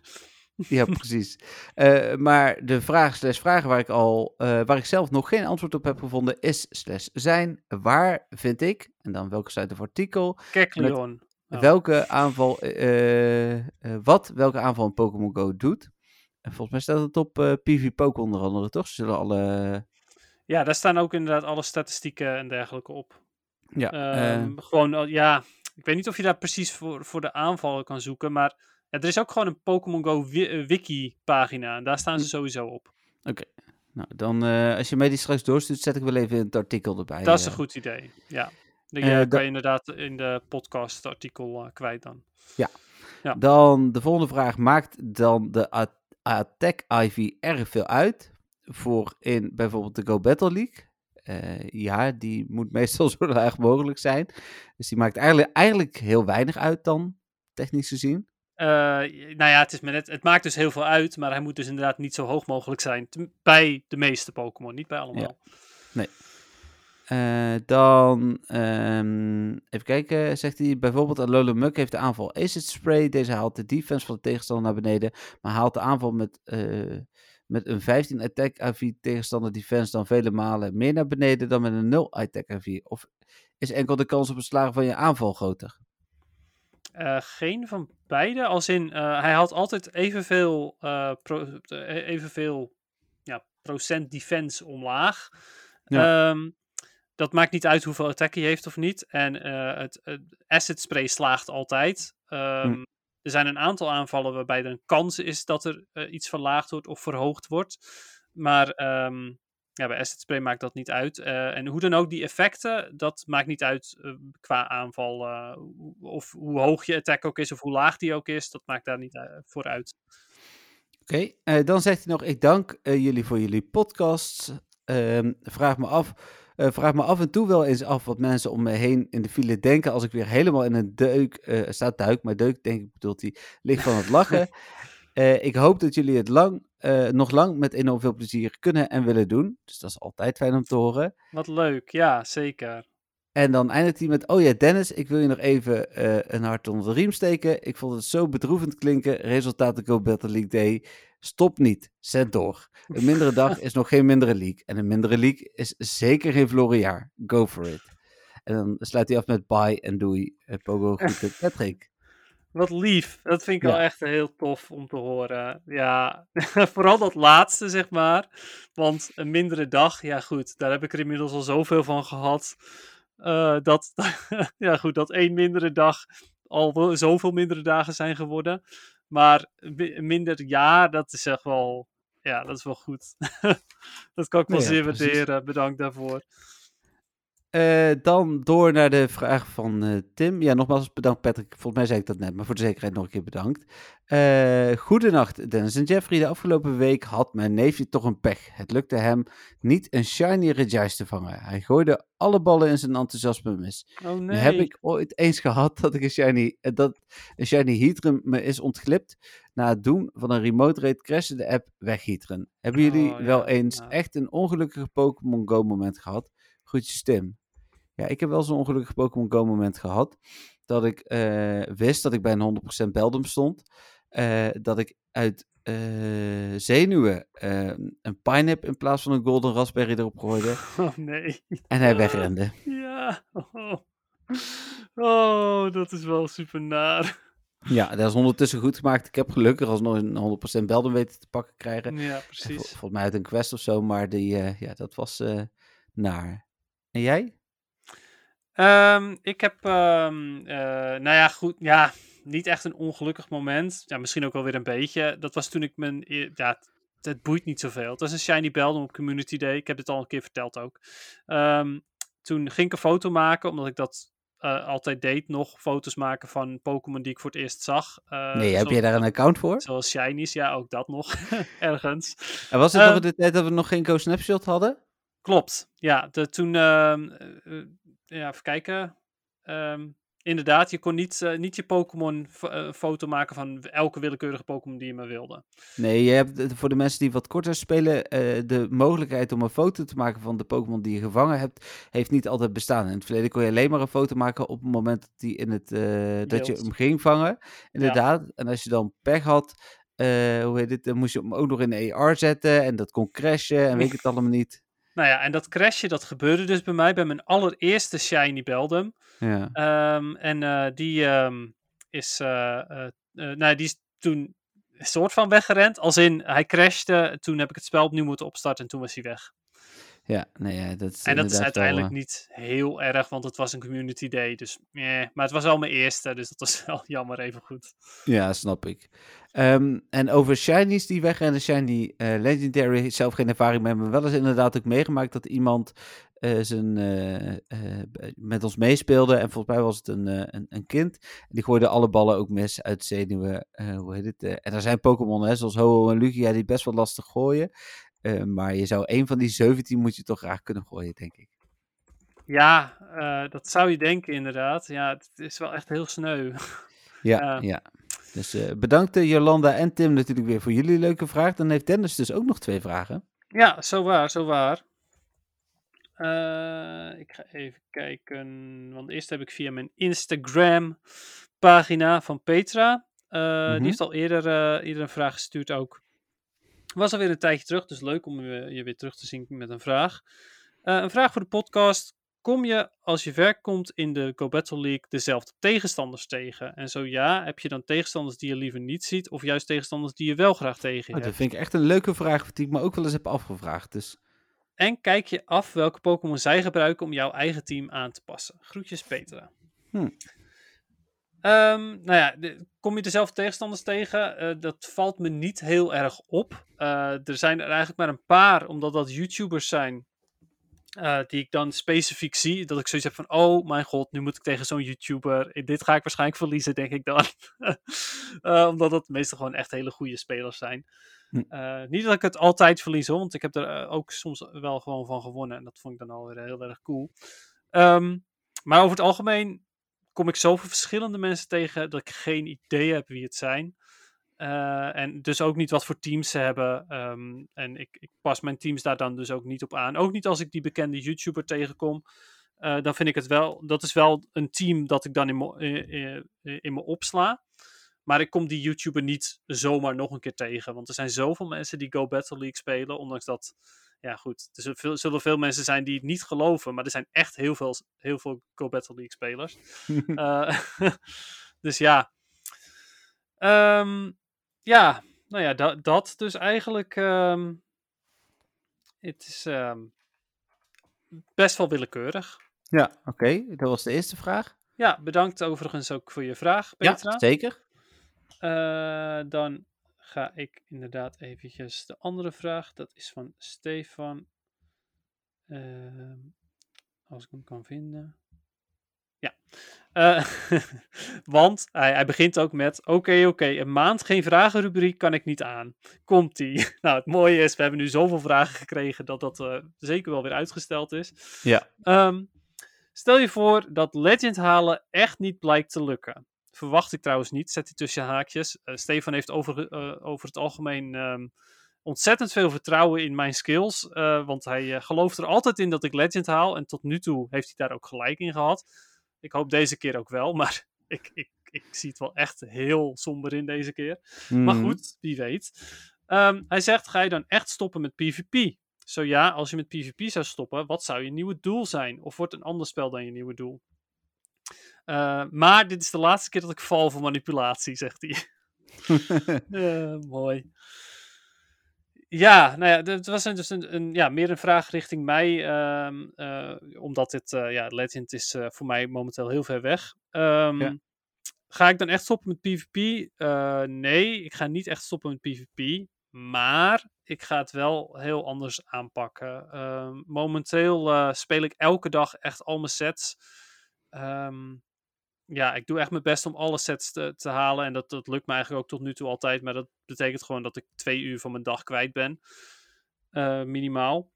Speaker 3: Ja, precies. Eh, maar de vraag slash vragen waar ik al, waar ik zelf nog geen antwoord op heb gevonden, is slash zijn, waar vind ik, en dan welke site of artikel,
Speaker 4: Kekleon. Oh.
Speaker 3: welke aanval, wat welke aanval in Pokémon Go doet. En volgens mij staat het op eh PvPoke onder andere, toch? Ze zullen alle,
Speaker 4: Ja, daar staan ook inderdaad alle statistieken en dergelijke op.
Speaker 3: ja,
Speaker 4: Ehm,
Speaker 3: eh,
Speaker 4: Gewoon, al- ja, ik weet niet of je daar precies voor, voor de aanvallen kan zoeken, maar Ja, er is ook gewoon een Pokémon Go wi- eh, wiki pagina. En daar staan ze sowieso op.
Speaker 3: Nou, dan eh, als je mij die straks doorstuurt, zet ik wel even het artikel erbij.
Speaker 4: Dat is een goed idee. Ja. Die
Speaker 3: Eh,
Speaker 4: eh,
Speaker 3: da-
Speaker 4: kan je inderdaad in de podcast artikel kwijt dan. Ja.
Speaker 3: Dan de volgende vraag. Maakt dan de Attack IV erg veel uit voor in bijvoorbeeld de Go Battle League? Eh, ja, die moet meestal zo laag mogelijk zijn. Dus die maakt eigenlijk, eigenlijk heel weinig uit dan, technisch gezien.
Speaker 4: Eh, nou ja, het, is maar net, het maakt dus heel veel uit, maar hij moet dus inderdaad niet zo hoog mogelijk zijn. Bij de meeste Pokémon, niet bij allemaal.
Speaker 3: Eh, dan, ehm, even kijken, zegt hij bijvoorbeeld Alola Muk heeft de aanval Acid Spray. Deze haalt de defense van de tegenstander naar beneden, maar haalt de aanval met, met een 15 attack AV tegenstander defense dan vele malen meer naar beneden dan met een 0 attack AV. Of is enkel de kans op het slagen van je aanval groter?
Speaker 4: Eh, geen van beide, als in eh, hij had altijd evenveel, eh pro, evenveel ja, procent defense omlaag.
Speaker 3: Ja.
Speaker 4: Ehm, dat maakt niet uit hoeveel attack hij heeft of niet. En het, het acid spray slaagt altijd. Ehm,
Speaker 3: Hm.
Speaker 4: Er zijn een aantal aanvallen waarbij er een kans is dat er eh, iets verlaagd wordt of verhoogd wordt. Maar ehm, ja, bij spray maakt dat niet uit. Eh, en hoe dan ook, die effecten, dat maakt niet uit eh, qua aanval. of hoe hoog je attack ook is of hoe laag die ook is. Dat maakt daar niet voor uit.
Speaker 3: Oké, dan zegt hij nog: Ik dank jullie voor jullie podcasts. Ehm, vraag, me af, eh, vraag me af en toe wel eens af wat mensen om me heen in de file denken. als ik weer helemaal in een deuk. eh staat duik, maar deuk denk ik bedoelt hij. lig van het lachen. Eh, ik hoop dat jullie het lang, nog lang met enorm veel plezier kunnen en willen doen. Dus dat is altijd fijn om te horen.
Speaker 4: Wat leuk, ja, zeker.
Speaker 3: En dan eindigt hij met: Oh ja, Dennis, ik wil je nog even een hart onder de riem steken. Ik vond het zo bedroevend klinken. Resultaten Go Battle League Day. Stop niet, zet door. Een mindere dag is nog geen mindere league. En een mindere league is zeker geen verloren jaar. Go for it. En dan sluit hij af met bye en doei. Eh, Pogo groeten Patrick.
Speaker 4: Wat lief. Dat vind ik
Speaker 3: Ja.
Speaker 4: wel echt heel tof om te horen. Ja, vooral dat laatste, zeg maar. Want een mindere dag, ja goed, daar heb ik er inmiddels al zoveel van gehad. eh, dat, ja goed, dat één mindere dag al zoveel mindere dagen zijn geworden. Maar minder jaar, dat is echt wel, ja, dat is wel goed. dat kan ik wel
Speaker 3: Nou ja,
Speaker 4: zeer waarderen. Bedankt daarvoor.
Speaker 3: Eh, dan door naar de vraag van eh, Tim. Ja, nogmaals bedankt Patrick. Volgens mij zei ik dat net, maar voor de zekerheid nog een keer bedankt. Eh goedenacht Dennis en Jeffrey. De afgelopen week had mijn neefje toch een pech. Het lukte hem niet een shiny Regice te vangen. Hij gooide alle ballen in zijn enthousiasme mis.
Speaker 4: Oh
Speaker 3: Nu heb ik ooit eens gehad dat ik een shiny, dat een shiny Heatran me is ontglipt. Na het doen van een remote raid crashte de app weg Heatran. Hebben jullie
Speaker 4: Oh,
Speaker 3: wel eens
Speaker 4: ja.
Speaker 3: echt een ongelukkig Pokémon Go moment gehad? Groetjes Tim. Ja, ik heb wel zo'n ongelukkig Pokémon Go moment gehad. Dat ik eh, wist dat ik bij een 100% Beldum stond. Eh, dat ik uit eh, zenuwen eh, een Pinap in plaats van een Golden Raspberry erop gooide.
Speaker 4: Oh nee.
Speaker 3: En hij wegrende.
Speaker 4: Ja. Oh. oh, dat is wel super naar.
Speaker 3: Ja, dat is ondertussen goed gemaakt. Ik heb gelukkig alsnog een 100% Beldum weten te pakken krijgen.
Speaker 4: Ja,
Speaker 3: vol-
Speaker 4: precies.
Speaker 3: Volgens mij uit een quest of zo, maar die, ja, dat was naar. En jij?
Speaker 4: Ehm, ik heb, ehm, eh, nou ja, goed, ja, niet echt een ongelukkig moment. Ja, misschien ook wel weer een beetje. Dat was toen ik mijn, e- ja, het, het boeit niet zoveel. Het was een shiny Beldum op Community Day. Ik heb dit al een keer verteld ook. Ehm, toen ging ik een foto maken, omdat ik dat eh, altijd deed, nog foto's maken van Pokémon die ik voor het eerst zag.
Speaker 3: Nee, heb jij daar een account voor?
Speaker 4: Zoals shinies, ja, ook dat nog, ergens.
Speaker 3: En was het nog in de tijd dat we nog geen Go Snapshot hadden?
Speaker 4: Klopt, ja. De, toen, eh, ja, even kijken. Ehm, inderdaad, je kon niet, eh, niet je Pokémon eh, foto maken van elke willekeurige Pokémon die je maar wilde.
Speaker 3: Nee, je hebt eh, voor de mensen die wat korter spelen, de mogelijkheid om een foto te maken van de Pokémon die je gevangen hebt, heeft niet altijd bestaan. In het verleden kon je alleen maar een foto maken op het moment dat, die in het, dat je hem ging vangen. Inderdaad. En als je dan pech had, hoe heet het, dan moest je hem ook nog in de AR zetten en dat kon crashen en weet ik het allemaal niet.
Speaker 4: Nou ja, en dat crashje, dat gebeurde dus bij mij bij mijn allereerste Shiny Beldum.
Speaker 3: Ja.
Speaker 4: Ehm, en eh, die ehm, is, eh, eh, nou, die is toen een soort van weggerend. Als in, hij crashte, toen heb ik het spel opnieuw moeten opstarten en toen was hij weg.
Speaker 3: Ja, nee, ja, dat is
Speaker 4: En dat is
Speaker 3: wel,
Speaker 4: uiteindelijk
Speaker 3: eh,
Speaker 4: niet heel erg, want het was een community day. Dus, eh, maar het was wel mijn eerste, dus dat was wel jammer even goed.
Speaker 3: Ja, snap ik. Ehm, en over shinies die wegrennen, shiny eh, legendary, zelf geen ervaring mee, maar wel eens inderdaad ook meegemaakt dat iemand eh, zijn, met ons meespeelde. En volgens mij was het een, een, een kind. En die gooide alle ballen ook mis uit zenuwen. hoe heet het? en er zijn Pokémon, hè, zoals Ho-Oh en Lugia, die best wel lastig gooien. Eh, maar je zou een van die 17 moet je toch graag kunnen gooien, denk ik.
Speaker 4: Ja, eh, dat zou je denken inderdaad. Ja, het is wel echt heel sneu.
Speaker 3: Ja,
Speaker 4: Eh.
Speaker 3: ja. Dus bedankt Jolanda en Tim natuurlijk weer voor jullie leuke vraag. Dan heeft Dennis dus ook nog twee vragen.
Speaker 4: Ja, zo waar, zo waar. Ik ga even kijken. Want eerst heb ik via mijn Instagram pagina van Petra. eh,
Speaker 3: Mhm.
Speaker 4: Die heeft al eerder, eh, eerder een vraag gestuurd ook. Was alweer een tijdje terug, dus leuk om je, weer terug te zien met een vraag. Eh, een vraag voor de podcast. Kom je als je ver komt in de Go Battle League dezelfde tegenstanders tegen? En zo ja, heb je dan tegenstanders die je liever niet ziet, of juist tegenstanders die je wel graag tegen
Speaker 3: Oh,
Speaker 4: hebt?
Speaker 3: dat vind ik echt een leuke vraag die ik me ook wel eens heb afgevraagd. Dus
Speaker 4: En kijk je af welke Pokémon zij gebruiken om jouw eigen team aan te passen. Groetjes Petra.
Speaker 3: Hmm.
Speaker 4: Ehm, nou ja, de- kom je dezelfde tegenstanders tegen? Eh, dat valt me niet heel erg op. Eh, er zijn er eigenlijk maar een paar, omdat dat YouTubers zijn. eh, die ik dan specifiek zie. Dat ik zoiets heb van: oh mijn god, nu moet ik tegen zo'n YouTuber. Dit ga ik waarschijnlijk verliezen, denk ik dan. Omdat dat meestal gewoon echt hele goede spelers zijn.
Speaker 3: Hm.
Speaker 4: Niet dat ik het altijd verlies hoor, want ik heb er ook soms wel gewoon van gewonnen. En dat vond ik dan alweer heel erg cool. Ehm, maar over het algemeen kom ik zoveel verschillende mensen tegen dat ik geen idee heb wie het zijn. Eh, en dus ook niet wat voor teams ze hebben. Ehm, en ik, ik pas mijn teams daar dan dus ook niet op aan. Ook niet als ik die bekende YouTuber tegenkom. Eh, dan vind ik het wel, dat is wel een team dat ik dan in eh, eh, in me opsla. Maar ik kom die YouTuber niet zomaar nog een keer tegen. Want er zijn zoveel mensen die Go Battle League spelen. Ondanks dat, ja goed, er zullen veel, zullen veel mensen zijn die het niet geloven. Maar er zijn echt heel veel, heel veel Go Battle League spelers. Eh, dus ja. Ehm, ja, nou ja, da- dat dus eigenlijk. ehm, het is ehm, best wel willekeurig.
Speaker 3: ja, oké. Dat was de eerste vraag.
Speaker 4: Ja, bedankt overigens ook voor je vraag, Petra.
Speaker 3: Ja, zeker.
Speaker 4: Eh, dan ga ik inderdaad eventjes de andere vraag. Dat is van Stefan. Ehm, als ik hem kan vinden. Ja. Eh, want hij, hij begint ook met: Oké, oké, een maand geen vragenrubriek kan ik niet aan. Komt-ie. nou, het mooie is, we hebben nu zoveel vragen gekregen dat dat eh, zeker wel weer uitgesteld is.
Speaker 3: Ja.
Speaker 4: Ehm, stel je voor dat Legend halen echt niet blijkt te lukken. Verwacht ik trouwens niet, zet hij tussen haakjes. Eh, Stefan heeft over, eh, over het algemeen ehm, ontzettend veel vertrouwen in mijn skills. eh, want hij gelooft er altijd in dat ik Legend haal. En tot nu toe heeft hij daar ook gelijk in gehad. Ik hoop deze keer ook wel, maar ik, ik, ik zie het wel echt heel somber in deze keer. Maar
Speaker 3: Mhm.
Speaker 4: goed, wie weet. Ehm, hij zegt, ga je dan echt stoppen met PvP? Zo ja, als je met PvP zou stoppen, wat zou je nieuwe doel zijn? Of wordt een ander spel dan je nieuwe doel? Eh, maar dit is de laatste keer dat ik val voor manipulatie, zegt hij. Eh, mooi. Ja, nou ja, het was een- dus een, een, ja, meer een vraag richting mij. ehm, eh, omdat dit, ja, Legend is voor mij momenteel heel ver weg. Ehm,
Speaker 3: Ja.
Speaker 4: Ga ik dan echt stoppen met PvP? Nee, ik ga niet echt stoppen met PvP. Maar ik ga het wel heel anders aanpakken. Ehm, momenteel speel ik elke dag echt al mijn sets. Ehm, ja, ik doe echt mijn best om alle sets te, te halen. En dat, dat lukt me eigenlijk ook tot nu toe altijd. Maar dat betekent gewoon dat ik twee uur van mijn dag kwijt ben. Eh, minimaal.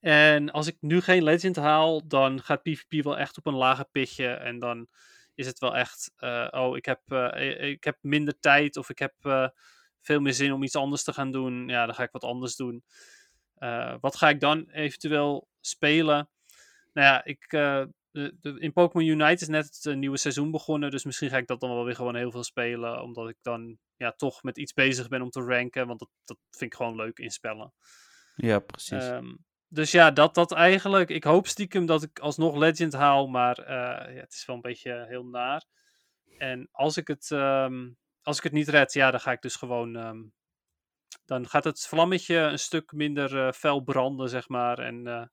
Speaker 4: En als ik nu geen Legend haal, dan gaat PvP wel echt op een lager pitje. En dan is het wel echt, eh, oh, ik heb, eh, ik heb minder tijd of ik heb veel meer zin om iets anders te gaan doen. Ja, dan ga ik wat anders doen. Wat ga ik dan eventueel spelen? Nou ja, ik, de, de, in Pokémon Unite is net het eh, nieuwe seizoen begonnen. Dus misschien ga ik dat dan wel weer gewoon heel veel spelen. Omdat ik dan ja, toch met iets bezig ben om te ranken. Want dat, dat vind ik gewoon leuk in spellen.
Speaker 3: Ja, precies.
Speaker 4: Ehm, dus ja, dat, dat eigenlijk. Ik hoop stiekem dat ik alsnog Legend haal, maar eh, ja, het is wel een beetje heel naar. En als ik het, ehm, als ik het niet red, ja, dan ga ik dus gewoon ehm, dan gaat het vlammetje een stuk minder eh, fel branden, zeg maar. En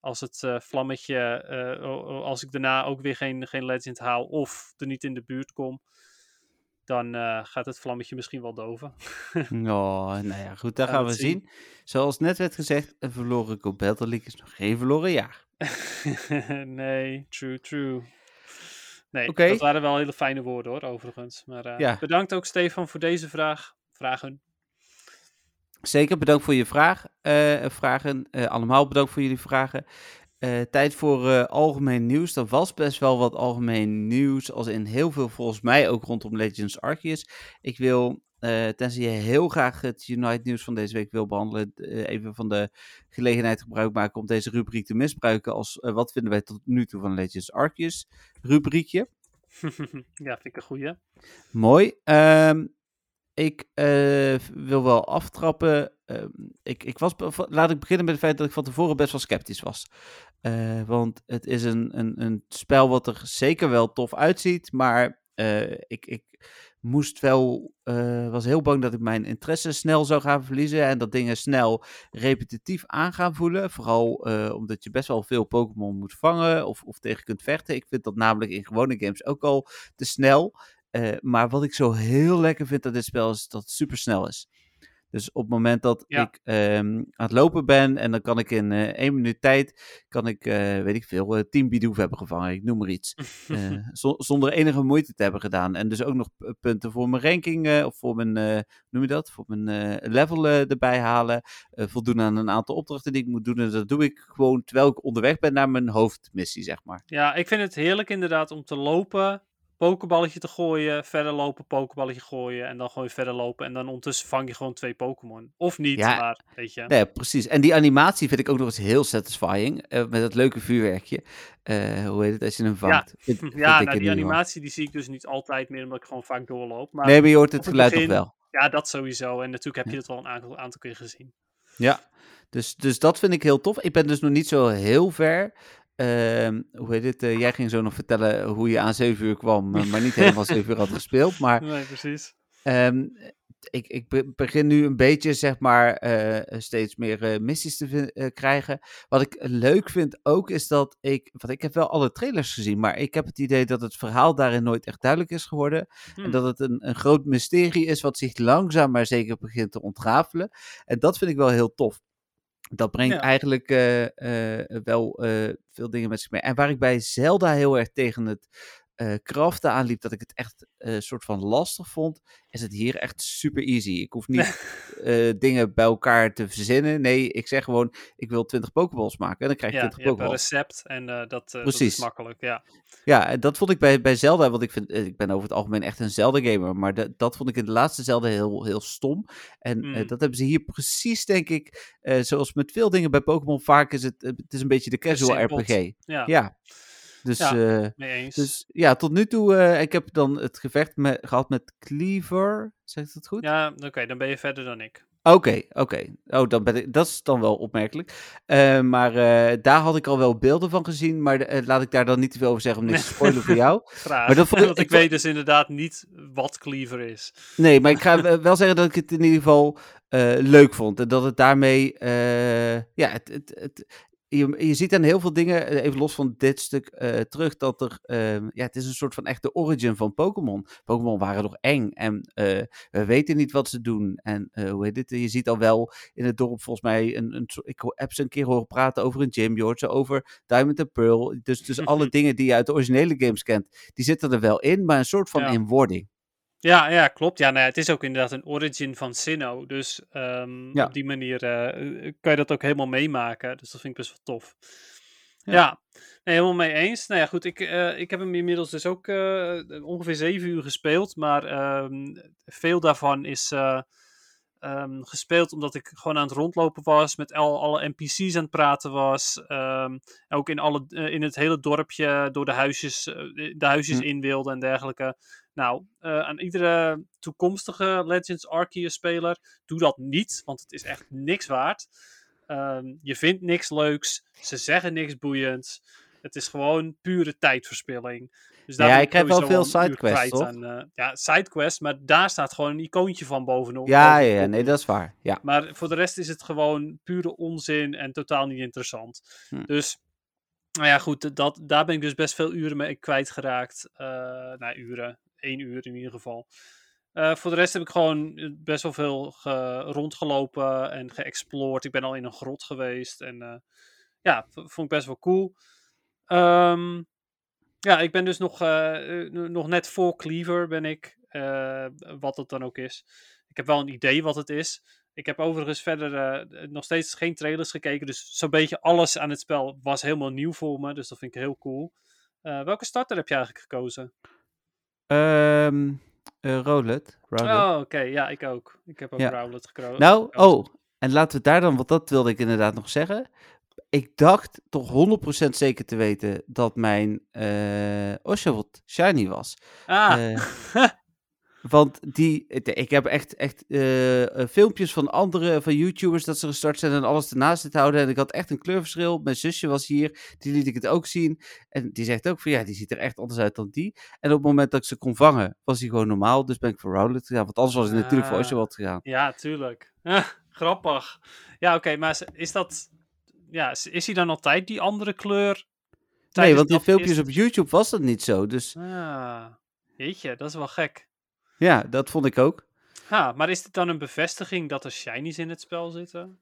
Speaker 4: als het eh, vlammetje, eh, als ik daarna ook weer geen, geen legend haal of er niet in de buurt kom, dan eh, gaat het vlammetje misschien wel doven.
Speaker 3: Oh, nou ja, goed, dat
Speaker 4: Gaan
Speaker 3: gaan
Speaker 4: we zien.
Speaker 3: zien. Zoals net werd gezegd, een verloren Go League is nog geen verloren jaar.
Speaker 4: nee, true, true. Nee, dat waren wel hele fijne woorden hoor, overigens. Maar
Speaker 3: Ja.
Speaker 4: bedankt ook Stefan voor deze vraag. Vragen.
Speaker 3: Zeker, bedankt voor je vraag, eh, vragen. Eh, allemaal bedankt voor jullie vragen. Eh, tijd voor algemeen nieuws. Er was best wel wat algemeen nieuws, als in heel veel volgens mij ook rondom Legends Arceus. Ik wil, eh tenzij je heel graag het Unite nieuws van deze week wil behandelen, eh, even van de gelegenheid gebruik maken om deze rubriek te misbruiken als wat vinden wij tot nu toe van Legends Arceus rubriekje.
Speaker 4: ja, vind ik een goeie.
Speaker 3: Mooi. Ehm, ik eh, wil wel aftrappen. Ehm, ik, ik was, laat ik beginnen met het feit dat ik van tevoren best wel sceptisch was. Eh, want het is een, een, een spel wat er zeker wel tof uitziet. Maar eh, ik, ik moest wel, was heel bang dat ik mijn interesse snel zou gaan verliezen. En dat dingen snel repetitief aan gaan voelen. Vooral omdat je best wel veel Pokémon moet vangen of, of tegen kunt vechten. Ik vind dat namelijk in gewone games ook al te snel. Eh, maar wat ik zo heel lekker vind aan dit spel is dat het super snel is. Dus op het moment dat
Speaker 4: Ja.
Speaker 3: ik ehm, aan het lopen ben en dan kan ik in eh één minuut tijd, kan ik, eh, weet ik veel, eh, tien Bidoof hebben gevangen, ik noem maar iets. Zo- zonder enige moeite te hebben gedaan. En dus ook nog punten voor mijn ranking, of voor mijn, noem je dat, voor mijn level erbij halen. Voldoen aan een aantal opdrachten die ik moet doen. En dat doe ik gewoon terwijl ik onderweg ben naar mijn hoofdmissie, zeg maar.
Speaker 4: Ja, ik vind het heerlijk inderdaad om te lopen, pokeballetje te gooien, verder lopen, pokeballetje gooien en dan gewoon verder lopen. En dan ondertussen vang je gewoon twee Pokémon. Of niet,
Speaker 3: Ja.
Speaker 4: maar weet je.
Speaker 3: Nee, precies. En die animatie vind ik ook nog eens heel satisfying. eh, met dat leuke vuurwerkje. Eh, hoe heet het als je hem vangt? Vind
Speaker 4: Ja,
Speaker 3: ik
Speaker 4: nou, die animatie die zie ik dus niet altijd meer, omdat ik gewoon vaak doorloop. Maar
Speaker 3: Nee, maar je hoort het
Speaker 4: het
Speaker 3: geluid
Speaker 4: begin-
Speaker 3: wel.
Speaker 4: ja, dat sowieso. En natuurlijk heb je dat al een aantal, aantal keer gezien.
Speaker 3: Ja, dus, dus dat vind ik heel tof. Ik ben dus nog niet zo heel ver. Ehm, hoe heet het? eh, jij ging zo nog vertellen hoe je aan 7 uur kwam, eh, maar niet helemaal 7 uur had gespeeld. Maar
Speaker 4: Nee, precies.
Speaker 3: Ehm, ik, ik be- begin nu een beetje, zeg maar, eh, steeds meer missies te krijgen. Wat ik leuk vind ook, is dat ik, want ik heb wel alle trailers gezien, maar ik heb het idee dat het verhaal daarin nooit echt duidelijk is geworden. En
Speaker 4: Hm.
Speaker 3: dat het een, een groot mysterie is wat zich langzaam maar zeker begint te ontrafelen. En dat vind ik wel heel tof. Dat brengt
Speaker 4: Ja.
Speaker 3: eigenlijk eh, eh, wel eh, veel dingen met zich mee. En waar ik bij Zelda heel erg tegen het eh craften aanliep, dat ik het echt een soort van lastig vond, is het hier echt super easy. Ik hoef niet eh, dingen bij elkaar te verzinnen. Nee, ik zeg gewoon, ik wil 20 Pokeballs maken. En dan krijg je
Speaker 4: Ja,
Speaker 3: 20
Speaker 4: je hebt een
Speaker 3: Pokeballs.
Speaker 4: recept en eh, dat, eh, dat is makkelijk. Ja.
Speaker 3: Ja, en dat vond ik bij, bij Zelda, want ik, vind, eh, ik ben over het algemeen echt een Zelda-gamer, maar dat dat vond ik in de laatste Zelda heel, heel stom. En eh,
Speaker 4: Mm.
Speaker 3: dat hebben ze hier precies, denk ik, eh, zoals met veel dingen bij Pokémon, vaak is het, eh, het is een beetje de casual. RPG.
Speaker 4: Ja,
Speaker 3: Ja, dus
Speaker 4: Ja.
Speaker 3: ja,
Speaker 4: mee eens.
Speaker 3: dus ja, tot nu toe, eh, ik heb dan het gevecht met, gehad met Cleaver, zeg ik dat goed?
Speaker 4: Ja, oké, dan ben je verder dan ik.
Speaker 3: Oké, oké. Oh, dan ben ik, dat is dan wel opmerkelijk. Eh, maar eh, daar had ik al wel beelden van gezien, maar eh, laat ik daar dan niet te veel over zeggen om niks te spoilen voor jou.
Speaker 4: Graag.
Speaker 3: Maar dat vond ik-
Speaker 4: Want ik, weet dus inderdaad niet wat Cleaver is.
Speaker 3: Nee, maar ik ga we- wel zeggen dat ik het in ieder geval eh, leuk vond. En dat het daarmee, eh, ja, het, het, het, je, je ziet aan heel veel dingen, eh, even los van dit stuk eh, terug, dat er, eh, ja, het is een soort van echte origin van Pokémon. Pokémon waren nog eng en eh, we weten niet wat ze doen. En hoe heet het, je ziet al wel in het dorp volgens mij, een, een, ik heb ze een keer horen praten over een gym, je hoort ze over Diamond and Pearl. Dus, dus alle dingen die je uit de originele games kent, die zitten er wel in, maar een soort van
Speaker 4: Ja.
Speaker 3: inwording.
Speaker 4: Ja, ja, klopt. Ja, nou ja, het is ook inderdaad een origin van Sinnoh. Dus ehm,
Speaker 3: Ja.
Speaker 4: op die manier eh, kan je dat ook helemaal meemaken. Dus dat vind ik best wel tof. Ja,
Speaker 3: Ja.
Speaker 4: Nee, helemaal mee eens. Nou ja, goed, ik, eh, ik heb hem inmiddels dus ook ongeveer zeven uur gespeeld. Maar ehm, veel daarvan is eh, ehm, gespeeld omdat ik gewoon aan het rondlopen was. Met al, alle NPC's aan het praten was. ehm, ook in, alle, eh, in het hele dorpje door de huisjes, eh, de huisjes
Speaker 3: Hm.
Speaker 4: in wilde en dergelijke. Nou, eh, aan iedere toekomstige Legends Arceus speler, doe dat niet, want het is echt niks waard. Ehm, je vindt niks leuks, ze zeggen niks boeiends. Het is gewoon pure tijdverspilling. Dus
Speaker 3: Ja,
Speaker 4: ben
Speaker 3: je
Speaker 4: ik
Speaker 3: krijgt wel veel sidequests, toch?
Speaker 4: aan, eh, ja, sidequests, maar daar staat gewoon een icoontje van bovenop.
Speaker 3: Ja, ja, ja, nee, dat is waar. Ja.
Speaker 4: Maar voor de rest is het gewoon pure onzin en totaal niet interessant.
Speaker 3: Hm.
Speaker 4: Dus, nou ja, goed, dat, daar ben ik dus best veel uren mee kwijtgeraakt. Eh nou, uren. één uur in ieder geval. Eh, voor de rest heb ik gewoon best wel veel ge- rondgelopen en geëxplored. Ik ben al in een grot geweest en ja, vond ik best wel cool. Ehm, ja, ik ben dus nog, eh, eh, nog net voor Cleaver ben ik, eh, wat het dan ook is. Ik heb wel een idee wat het is. Ik heb overigens verder nog steeds geen trailers gekeken, dus zo'n beetje alles aan het spel was helemaal nieuw voor me, dus dat vind ik heel cool. Welke starter heb je eigenlijk gekozen?
Speaker 3: Ehm eh, Rowlet.
Speaker 4: Oh, oké, ja, ik ook. Ik heb ook
Speaker 3: Ja.
Speaker 4: Rowlet gekozen.
Speaker 3: Nou, oh, en laten we daar dan, want dat wilde ik inderdaad nog zeggen. Ik dacht toch 100% zeker te weten dat mijn eh Oshawott shiny was.
Speaker 4: Ah,
Speaker 3: Eh, Want die, ik heb echt, echt eh, filmpjes van andere, van YouTubers dat ze gestart zijn en alles ernaast zitten houden. En ik had echt een kleurverschil. Mijn zusje was hier, die liet ik het ook zien. En die zegt ook van ja, die ziet er echt anders uit dan die. En op het moment dat ik ze kon vangen, was die gewoon normaal. Dus ben ik voor Rowlet gegaan. Want anders was ik natuurlijk voor
Speaker 4: Ah.
Speaker 3: Oshawott gegaan.
Speaker 4: ja, tuurlijk. Grappig. Ja, oké, maar is dat... Ja, is- is hij dan altijd die andere kleur?
Speaker 3: Nee, want in
Speaker 4: dat
Speaker 3: filmpjes op YouTube was dat niet zo. Dus
Speaker 4: Ah, jeetje, dat is wel gek.
Speaker 3: ja, dat vond ik ook.
Speaker 4: Ha, maar is dit dan een bevestiging dat er shinies in het spel zitten?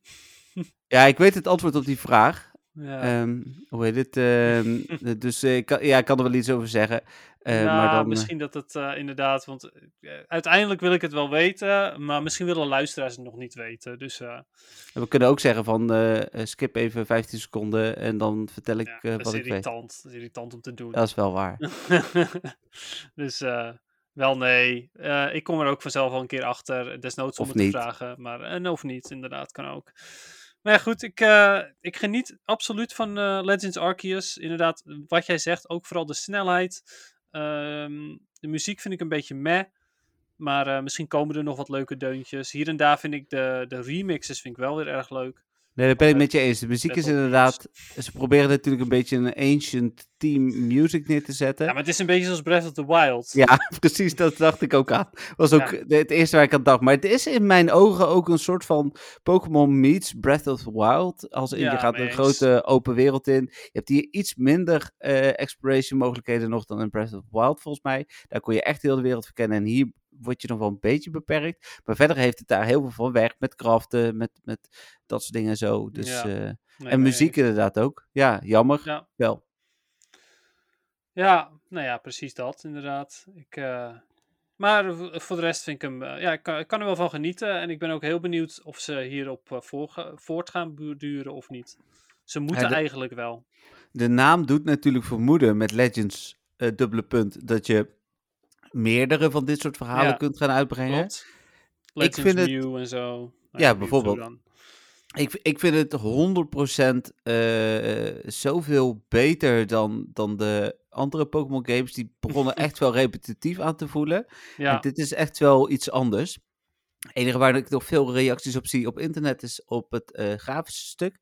Speaker 3: Ja, ik weet het antwoord op die vraag.
Speaker 4: Ja.
Speaker 3: Ehm, hoe heet het? Ehm, dus eh, ik, kan, ja, ik kan er wel iets over zeggen. Eh,
Speaker 4: nou,
Speaker 3: maar dan, eh,
Speaker 4: misschien dat het eh, inderdaad, want eh, uiteindelijk wil ik het wel weten, maar misschien willen luisteraars het nog niet weten. Dus eh,
Speaker 3: we kunnen ook zeggen van eh, eh, skip even 15 seconden en dan vertel ik
Speaker 4: ja,
Speaker 3: eh, wat ik weet.
Speaker 4: irritant. Dat is irritant om te doen.
Speaker 3: Dat is wel waar.
Speaker 4: dus eh, wel nee. Eh, ik kom er ook vanzelf al een keer achter. Desnoods om
Speaker 3: Of
Speaker 4: het te vragen. Maar en of niet, inderdaad, kan ook. Maar ja, goed, ik, eh, ik geniet absoluut van eh, Legends Arceus. Inderdaad, wat jij zegt, ook vooral de snelheid. Ehm, de muziek vind ik een beetje meh. Maar eh, misschien komen er nog wat leuke deuntjes. Hier en daar vind ik de, de remixes vind ik wel weer erg leuk.
Speaker 3: Nee, dat ben ik
Speaker 4: Eh,
Speaker 3: met je eens. De muziek is inderdaad... Ze proberen natuurlijk een beetje een ancient team music neer te zetten.
Speaker 4: Ja, maar het is een beetje zoals Breath of the Wild.
Speaker 3: Ja, precies, dat dacht ik ook aan. Was ook
Speaker 4: Ja.
Speaker 3: het eerste waar ik aan dacht. Maar het is in mijn ogen ook een soort van Pokémon meets Breath of the Wild. Als in,
Speaker 4: Ja,
Speaker 3: je gaat een
Speaker 4: eens.
Speaker 3: grote open wereld in. Je hebt hier iets minder eh, exploration mogelijkheden nog dan in Breath of the Wild, volgens mij. Daar kon je echt heel de wereld verkennen. En hier word je nog wel een beetje beperkt. Maar verder heeft het daar heel veel van weg. Met craften, met, met dat soort dingen en zo. Dus,
Speaker 4: Ja,
Speaker 3: eh,
Speaker 4: Nee,
Speaker 3: en
Speaker 4: nee,
Speaker 3: muziek inderdaad ook. Ja, jammer.
Speaker 4: Ja.
Speaker 3: Wel.
Speaker 4: Ja, nou ja, precies dat, inderdaad. Ik, eh, maar voor de rest vind ik hem, eh, ja, ik kan, ik kan er wel van genieten. En ik ben ook heel benieuwd of ze hierop voort gaan duren of niet. Ze moeten
Speaker 3: de-
Speaker 4: eigenlijk wel.
Speaker 3: De naam doet natuurlijk vermoeden met Legends, dubbele punt, dat je meerdere van dit soort verhalen
Speaker 4: Ja,
Speaker 3: kunt gaan uitbrengen.
Speaker 4: Legends
Speaker 3: vind het-
Speaker 4: Mew en zo. Nou
Speaker 3: Ja, bijvoorbeeld. Ik, ik vind het 100% eh, zoveel beter dan, dan de andere Pokémon games. Die begonnen echt wel repetitief aan te voelen.
Speaker 4: Ja,
Speaker 3: En dit is echt wel iets anders. Het enige waar ik nog veel reacties op zie op internet is op het eh, grafische stuk.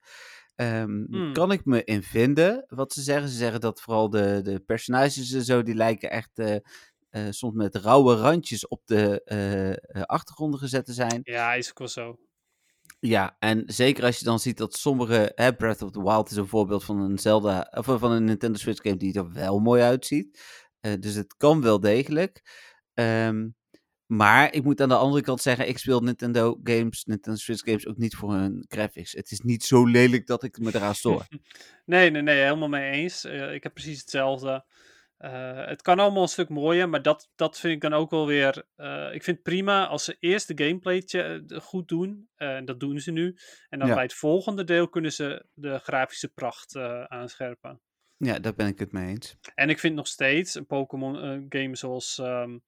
Speaker 3: Ehm,
Speaker 4: Hmm.
Speaker 3: Kan ik me in vinden wat ze zeggen. Ze zeggen dat vooral de, de personages en zo, die lijken echt eh, eh, soms met rauwe randjes op de eh, eh, achtergronden gezet te zijn.
Speaker 4: ja, is ook wel zo.
Speaker 3: Ja, en zeker als je dan ziet dat sommige, hè, Breath of the Wild is een voorbeeld van een Zelda, of van een Nintendo Switch game die er wel mooi uitziet. Dus het kan wel degelijk. Ehm, maar ik moet aan de andere kant zeggen, ik speel Nintendo games, Nintendo Switch games ook niet voor hun graphics. Het is niet zo lelijk dat ik me eraan stoor.
Speaker 4: Nee, nee, nee, helemaal mee eens. Ik heb precies hetzelfde. Eh, het kan allemaal een stuk mooier, maar dat, dat vind ik dan ook wel weer. eh, ik vind het prima als ze eerst de gameplay eh, goed doen. En dat doen ze nu. En dan
Speaker 3: Ja.
Speaker 4: bij het volgende deel kunnen ze de grafische pracht aanscherpen.
Speaker 3: ja, daar ben ik het mee eens.
Speaker 4: En ik vind nog steeds een Pokémon game zoals ehm,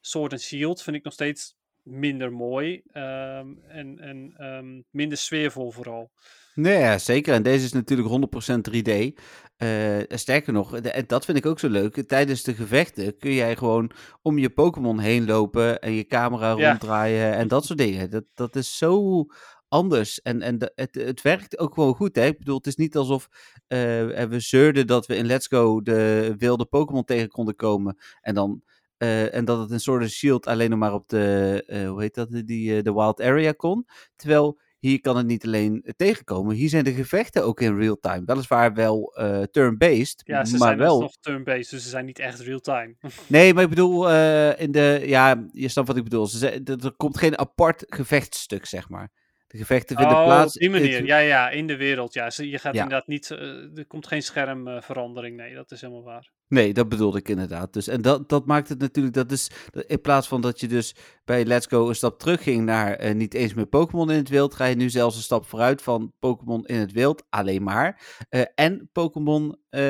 Speaker 4: Sword and Shield vind ik nog steeds minder mooi. ehm, en en ehm, minder sfeervol vooral.
Speaker 3: Nee, ja, zeker. En deze is natuurlijk 100% 3D. Eh, sterker nog, de- en dat vind ik ook zo leuk. Tijdens de gevechten kun jij gewoon om je Pokémon heen lopen en je camera
Speaker 4: Ja.
Speaker 3: ronddraaien en dat soort dingen. Dat, dat is zo anders. En, en de- het, het werkt ook gewoon goed. Hè? Ik bedoel, het is niet alsof eh, we zeurden dat we in Let's Go de wilde Pokémon tegen konden komen. En, dan, eh, en dat het Sword and Shield alleen nog maar op de, eh, hoe heet dat, die, eh, de Wild Area kon. Terwijl hier kan het niet alleen tegenkomen. Hier zijn de gevechten ook in real time. Weliswaar wel turn-based,
Speaker 4: Ja, ze
Speaker 3: maar
Speaker 4: zijn
Speaker 3: wel...
Speaker 4: nog turn-based, dus ze zijn niet echt real-time.
Speaker 3: Nee, maar ik bedoel, in de, ja, je snapt wat ik bedoel. Ze er komt geen apart gevechtstuk, zeg maar. De gevechten vinden
Speaker 4: oh,
Speaker 3: plaats.
Speaker 4: op die manier. Ja, ja, in de wereld. Ja, je gaat
Speaker 3: Ja.
Speaker 4: inderdaad niet... er komt geen schermverandering. nee, dat is helemaal waar.
Speaker 3: Nee, dat bedoelde ik inderdaad. Dus, en dat, dat maakt het natuurlijk, dat is, in plaats van dat je dus bij Let's Go een stap terug ging naar eh, niet eens meer Pokémon in het wild, ga je nu zelfs een stap vooruit van Pokémon in het wild, alleen maar. Eh, en Pokémon eh,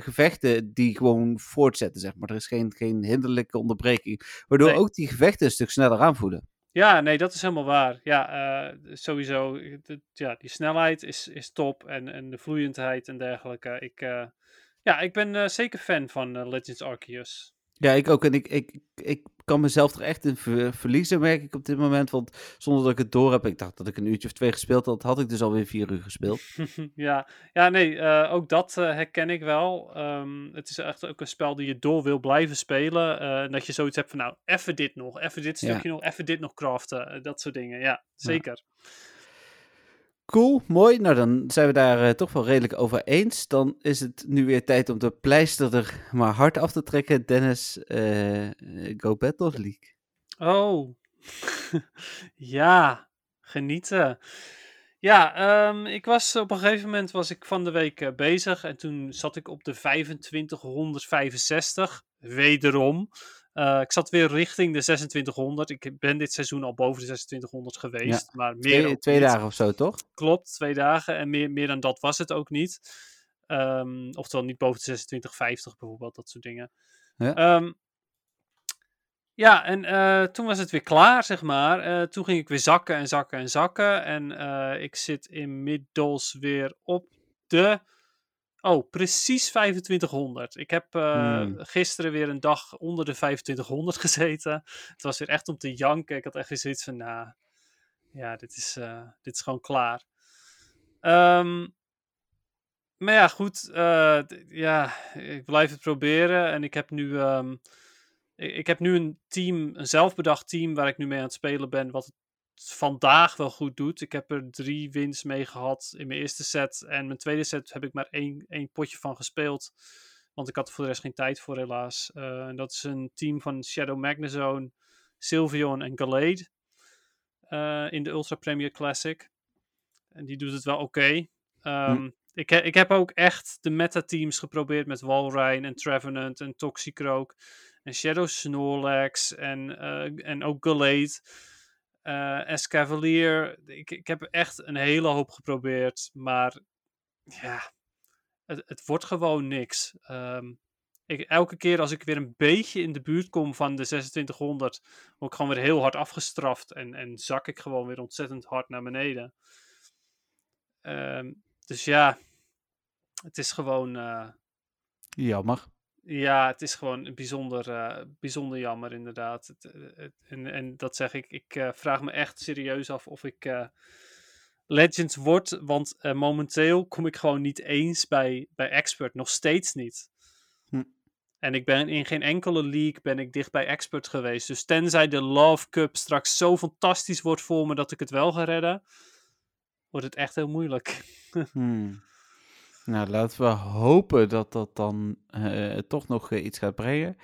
Speaker 3: gevechten die gewoon voortzetten, zeg maar. Er is geen, geen hinderlijke onderbreking, waardoor
Speaker 4: Nee.
Speaker 3: ook die gevechten een stuk sneller aanvoelen.
Speaker 4: Ja, nee, dat is helemaal waar. Ja, sowieso. ja, die snelheid is, is top. En, en de vloeiendheid en dergelijke. Ik, ja, ik ben eh, zeker fan van eh, Legends Arceus.
Speaker 3: Ja, ik ook. En ik, ik, ik kan mezelf er echt in ver- verliezen, merk ik op dit moment. Want zonder dat ik het door heb, ik dacht dat ik een uurtje of twee gespeeld had, had ik dus alweer vier uur gespeeld.
Speaker 4: ja. ja, nee, eh, ook dat herken ik wel. Ehm, het is echt ook een spel die je door wil blijven spelen. en dat je zoiets hebt van, nou, even dit nog, even dit
Speaker 3: Ja.
Speaker 4: stukje nog, even dit nog craften. dat soort dingen, ja, zeker.
Speaker 3: Cool, mooi. Nou, dan zijn we daar eh, toch wel redelijk over eens. Dan is het nu weer tijd om de pleister er maar hard af te trekken. Dennis, eh, Go Battle League.
Speaker 4: Oh, ja, genieten. Ja, ehm, ik was op een gegeven moment was ik van de week eh, bezig en toen zat ik op de 2565, wederom. Eh, ik zat weer richting de 2600. Ik ben dit seizoen al boven de 2600 geweest, maar meer
Speaker 3: Twee, twee dagen of zo, toch?
Speaker 4: Klopt, twee dagen en meer, meer dan dat was het ook niet. Ehm, oftewel niet boven de 2650 bijvoorbeeld, dat soort dingen.
Speaker 3: Ja.
Speaker 4: Ehm, ja, en eh, toen was het weer klaar, zeg maar. Eh, toen ging ik weer zakken en zakken en zakken. En ik zit inmiddels weer op de. Oh, precies 2500. Ik heb eh,
Speaker 3: Hmm.
Speaker 4: gisteren weer een dag onder de 2500 gezeten. Het was weer echt om te janken. Ik had echt weer zoiets van, nou, ja, dit is, eh, dit is gewoon klaar. Ehm, maar ja, goed. eh, ja, ik blijf het proberen. En ik heb nu, ehm, ik, ik heb nu een team, een zelfbedacht team waar ik nu mee aan het spelen ben. Wat het vandaag wel goed doet. Ik heb er drie wins mee gehad in mijn eerste set. En mijn tweede set heb ik maar één, één potje van gespeeld. Want ik had er voor de rest geen tijd voor, helaas. En dat is een team van Shadow Magnezone, Sylveon en Gallade. eh, in de Ultra Premier Classic. En die doet het wel oké. Ehm, ik, he- ik heb ook echt de meta-teams geprobeerd met Walrein en Trevenant en Toxicroak. En Shadow Snorlax en, eh, en ook Gallade. Eh Escavalier. Ik, ik heb echt een hele hoop geprobeerd. Maar ja, het, het wordt gewoon niks. Ehm, ik, elke keer als ik weer een beetje in de buurt kom van de 2600, word ik gewoon weer heel hard afgestraft. En, en zak ik gewoon weer ontzettend hard naar beneden. Ehm, dus ja, het is gewoon. eh,
Speaker 3: Jammer.
Speaker 4: Ja, het is gewoon bijzonder, eh, bijzonder jammer, inderdaad. Het, eh, het- en, en dat zeg ik, ik eh, vraag me echt serieus af of ik eh, Legends word. Want eh, momenteel kom ik gewoon niet eens bij, bij Expert, nog steeds niet.
Speaker 3: Hm.
Speaker 4: En ik ben in geen enkele league ben ik dicht bij Expert geweest. Dus tenzij de Love Cup straks zo fantastisch wordt voor me dat ik het wel ga redden, wordt het echt heel moeilijk.
Speaker 3: Hmm. Nou, laten we hopen dat dat dan eh, toch nog eh, iets gaat brengen.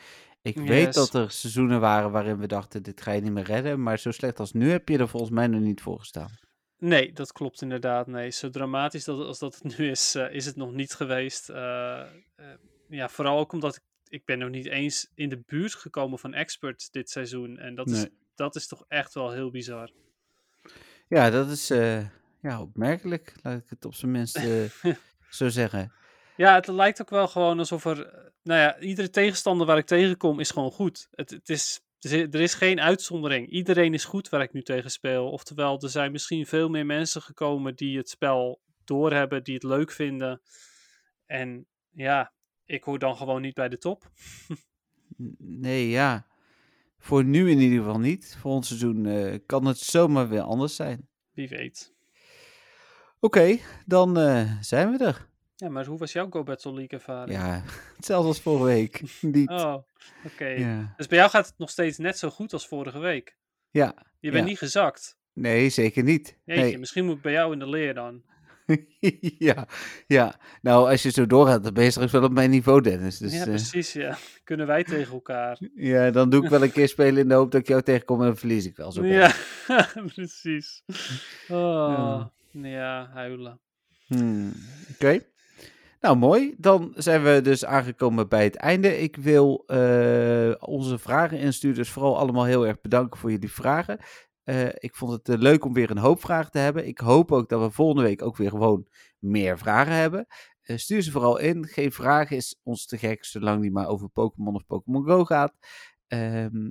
Speaker 3: Ik weet dat er seizoenen waren waarin we dachten, dit ga je niet meer redden. Maar zo slecht als nu heb je er volgens mij nog niet voor gestaan.
Speaker 4: Nee, dat klopt inderdaad. Nee, zo dramatisch dat, als dat het nu is, eh, is het nog niet geweest. Ja, vooral ook omdat ik, ik ben nog niet eens in de buurt gekomen van expert dit seizoen. En dat, is, dat is toch echt wel heel bizar.
Speaker 3: Ja, dat is ja, opmerkelijk, laat ik het op zijn minst zo zeggen.
Speaker 4: Ja, het lijkt ook wel gewoon alsof er... eh, Nou ja, iedere tegenstander waar ik tegenkom is gewoon goed. Het, het is, er is- geen uitzondering. Iedereen is goed waar ik nu tegen speel. Oftewel, er zijn misschien veel meer mensen gekomen die het spel doorhebben, die het leuk vinden. En ja, ik hoor dan gewoon niet bij de top.
Speaker 3: Nee, ja. Voor nu in ieder geval niet. Volgend seizoen eh, kan het zomaar weer anders zijn.
Speaker 4: Wie weet.
Speaker 3: Oké, dan eh, zijn we er.
Speaker 4: Ja, maar hoe was jouw Go Battle League ervaring?
Speaker 3: Ja, hetzelfde als vorige week. Niet.
Speaker 4: Oh, oké.
Speaker 3: Ja.
Speaker 4: Dus bij jou gaat het nog steeds net zo goed als vorige week.
Speaker 3: ja,
Speaker 4: Je bent
Speaker 3: Ja.
Speaker 4: niet gezakt.
Speaker 3: nee, zeker niet.
Speaker 4: Jeetje,
Speaker 3: Nee.
Speaker 4: misschien moet ik bij jou in de leer dan.
Speaker 3: ja, ja, nou als je zo doorgaat, dan ben je straks wel op mijn niveau, Dennis. Dus
Speaker 4: ja,
Speaker 3: eh,
Speaker 4: precies, ja. Kunnen wij tegen elkaar.
Speaker 3: ja, dan doe ik wel een keer spelen in de hoop dat ik jou tegenkom en dan verlies ik wel zo.
Speaker 4: Ja, precies. Oh, ja, huilen.
Speaker 3: Hmm, Oké. Nou, mooi. Dan zijn we dus aangekomen bij het einde. Ik wil eh, onze vragen instuurders vooral allemaal heel erg bedanken voor jullie vragen. Eh, ik vond het eh, leuk om weer een hoop vragen te hebben. Ik hoop ook dat we volgende week ook weer gewoon meer vragen hebben. Stuur ze vooral in. Geen vraag is ons te gek, zolang die maar over Pokémon of Pokémon Go gaat. Ehm,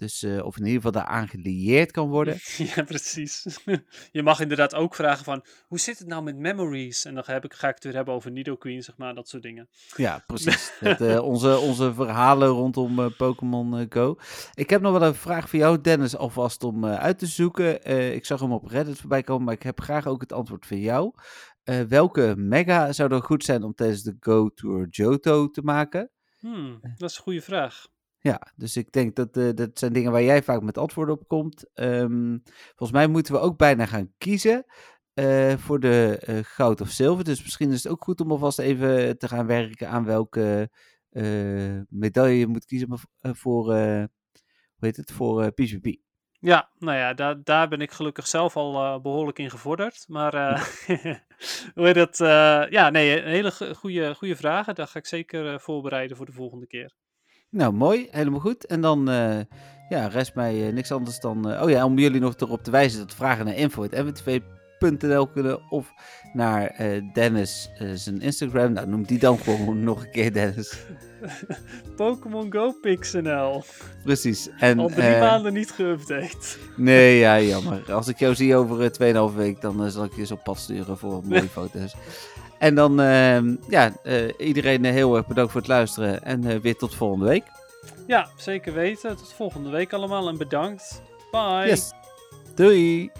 Speaker 3: dus, eh, of in ieder geval daaraan gelieerd kan worden.
Speaker 4: Ja, precies. Je mag inderdaad ook vragen van, hoe zit het nou met memories? En dan heb ik, ga ik het weer hebben over Nidoqueen, zeg maar, dat soort dingen.
Speaker 3: Ja, precies. Het, eh, onze, onze verhalen rondom eh, Pokémon Go. Ik heb nog wel een vraag voor jou, Dennis, alvast om uit te zoeken. Ik zag hem op Reddit voorbij komen, maar ik heb graag ook het antwoord van jou. Welke mega zou er goed zijn om tijdens de Go Tour Johto te maken?
Speaker 4: Hmm, dat is een goede vraag.
Speaker 3: Ja, dus ik denk dat eh, dat zijn dingen waar jij vaak met antwoorden op komt. Ehm, volgens mij moeten we ook bijna gaan kiezen eh, voor de eh, goud of zilver. Dus misschien is het ook goed om alvast even te gaan werken aan welke medaille je moet kiezen voor, hoe heet het, voor PvP.
Speaker 4: Ja, nou ja, daar, daar ben ik gelukkig zelf al eh, behoorlijk in gevorderd. Maar hoe heet dat? ja, nee, een hele go- goede, goede vragen. Daar ga ik zeker voorbereiden voor de volgende keer.
Speaker 3: Nou, mooi, helemaal goed. En dan eh, ja, rest mij eh, niks anders dan... eh, oh ja, om jullie nog erop te wijzen dat vragen naar info.mwtv.nl kunnen of naar Dennis zijn Instagram. Nou, noem die dan gewoon nog een keer, Dennis.
Speaker 4: Pokémon Go Pixnl.
Speaker 3: Precies. En,
Speaker 4: Al drie maanden niet geüpdate.
Speaker 3: Nee, ja, jammer. Als ik jou zie over eh, 2,5 week, dan zal ik je eens op pad sturen voor mooie foto's. En dan, ehm, ja, eh, iedereen eh, heel erg bedankt voor het luisteren en eh, weer tot volgende week.
Speaker 4: Ja, zeker weten. Tot volgende week allemaal en bedankt. Bye.
Speaker 3: Yes. Doei!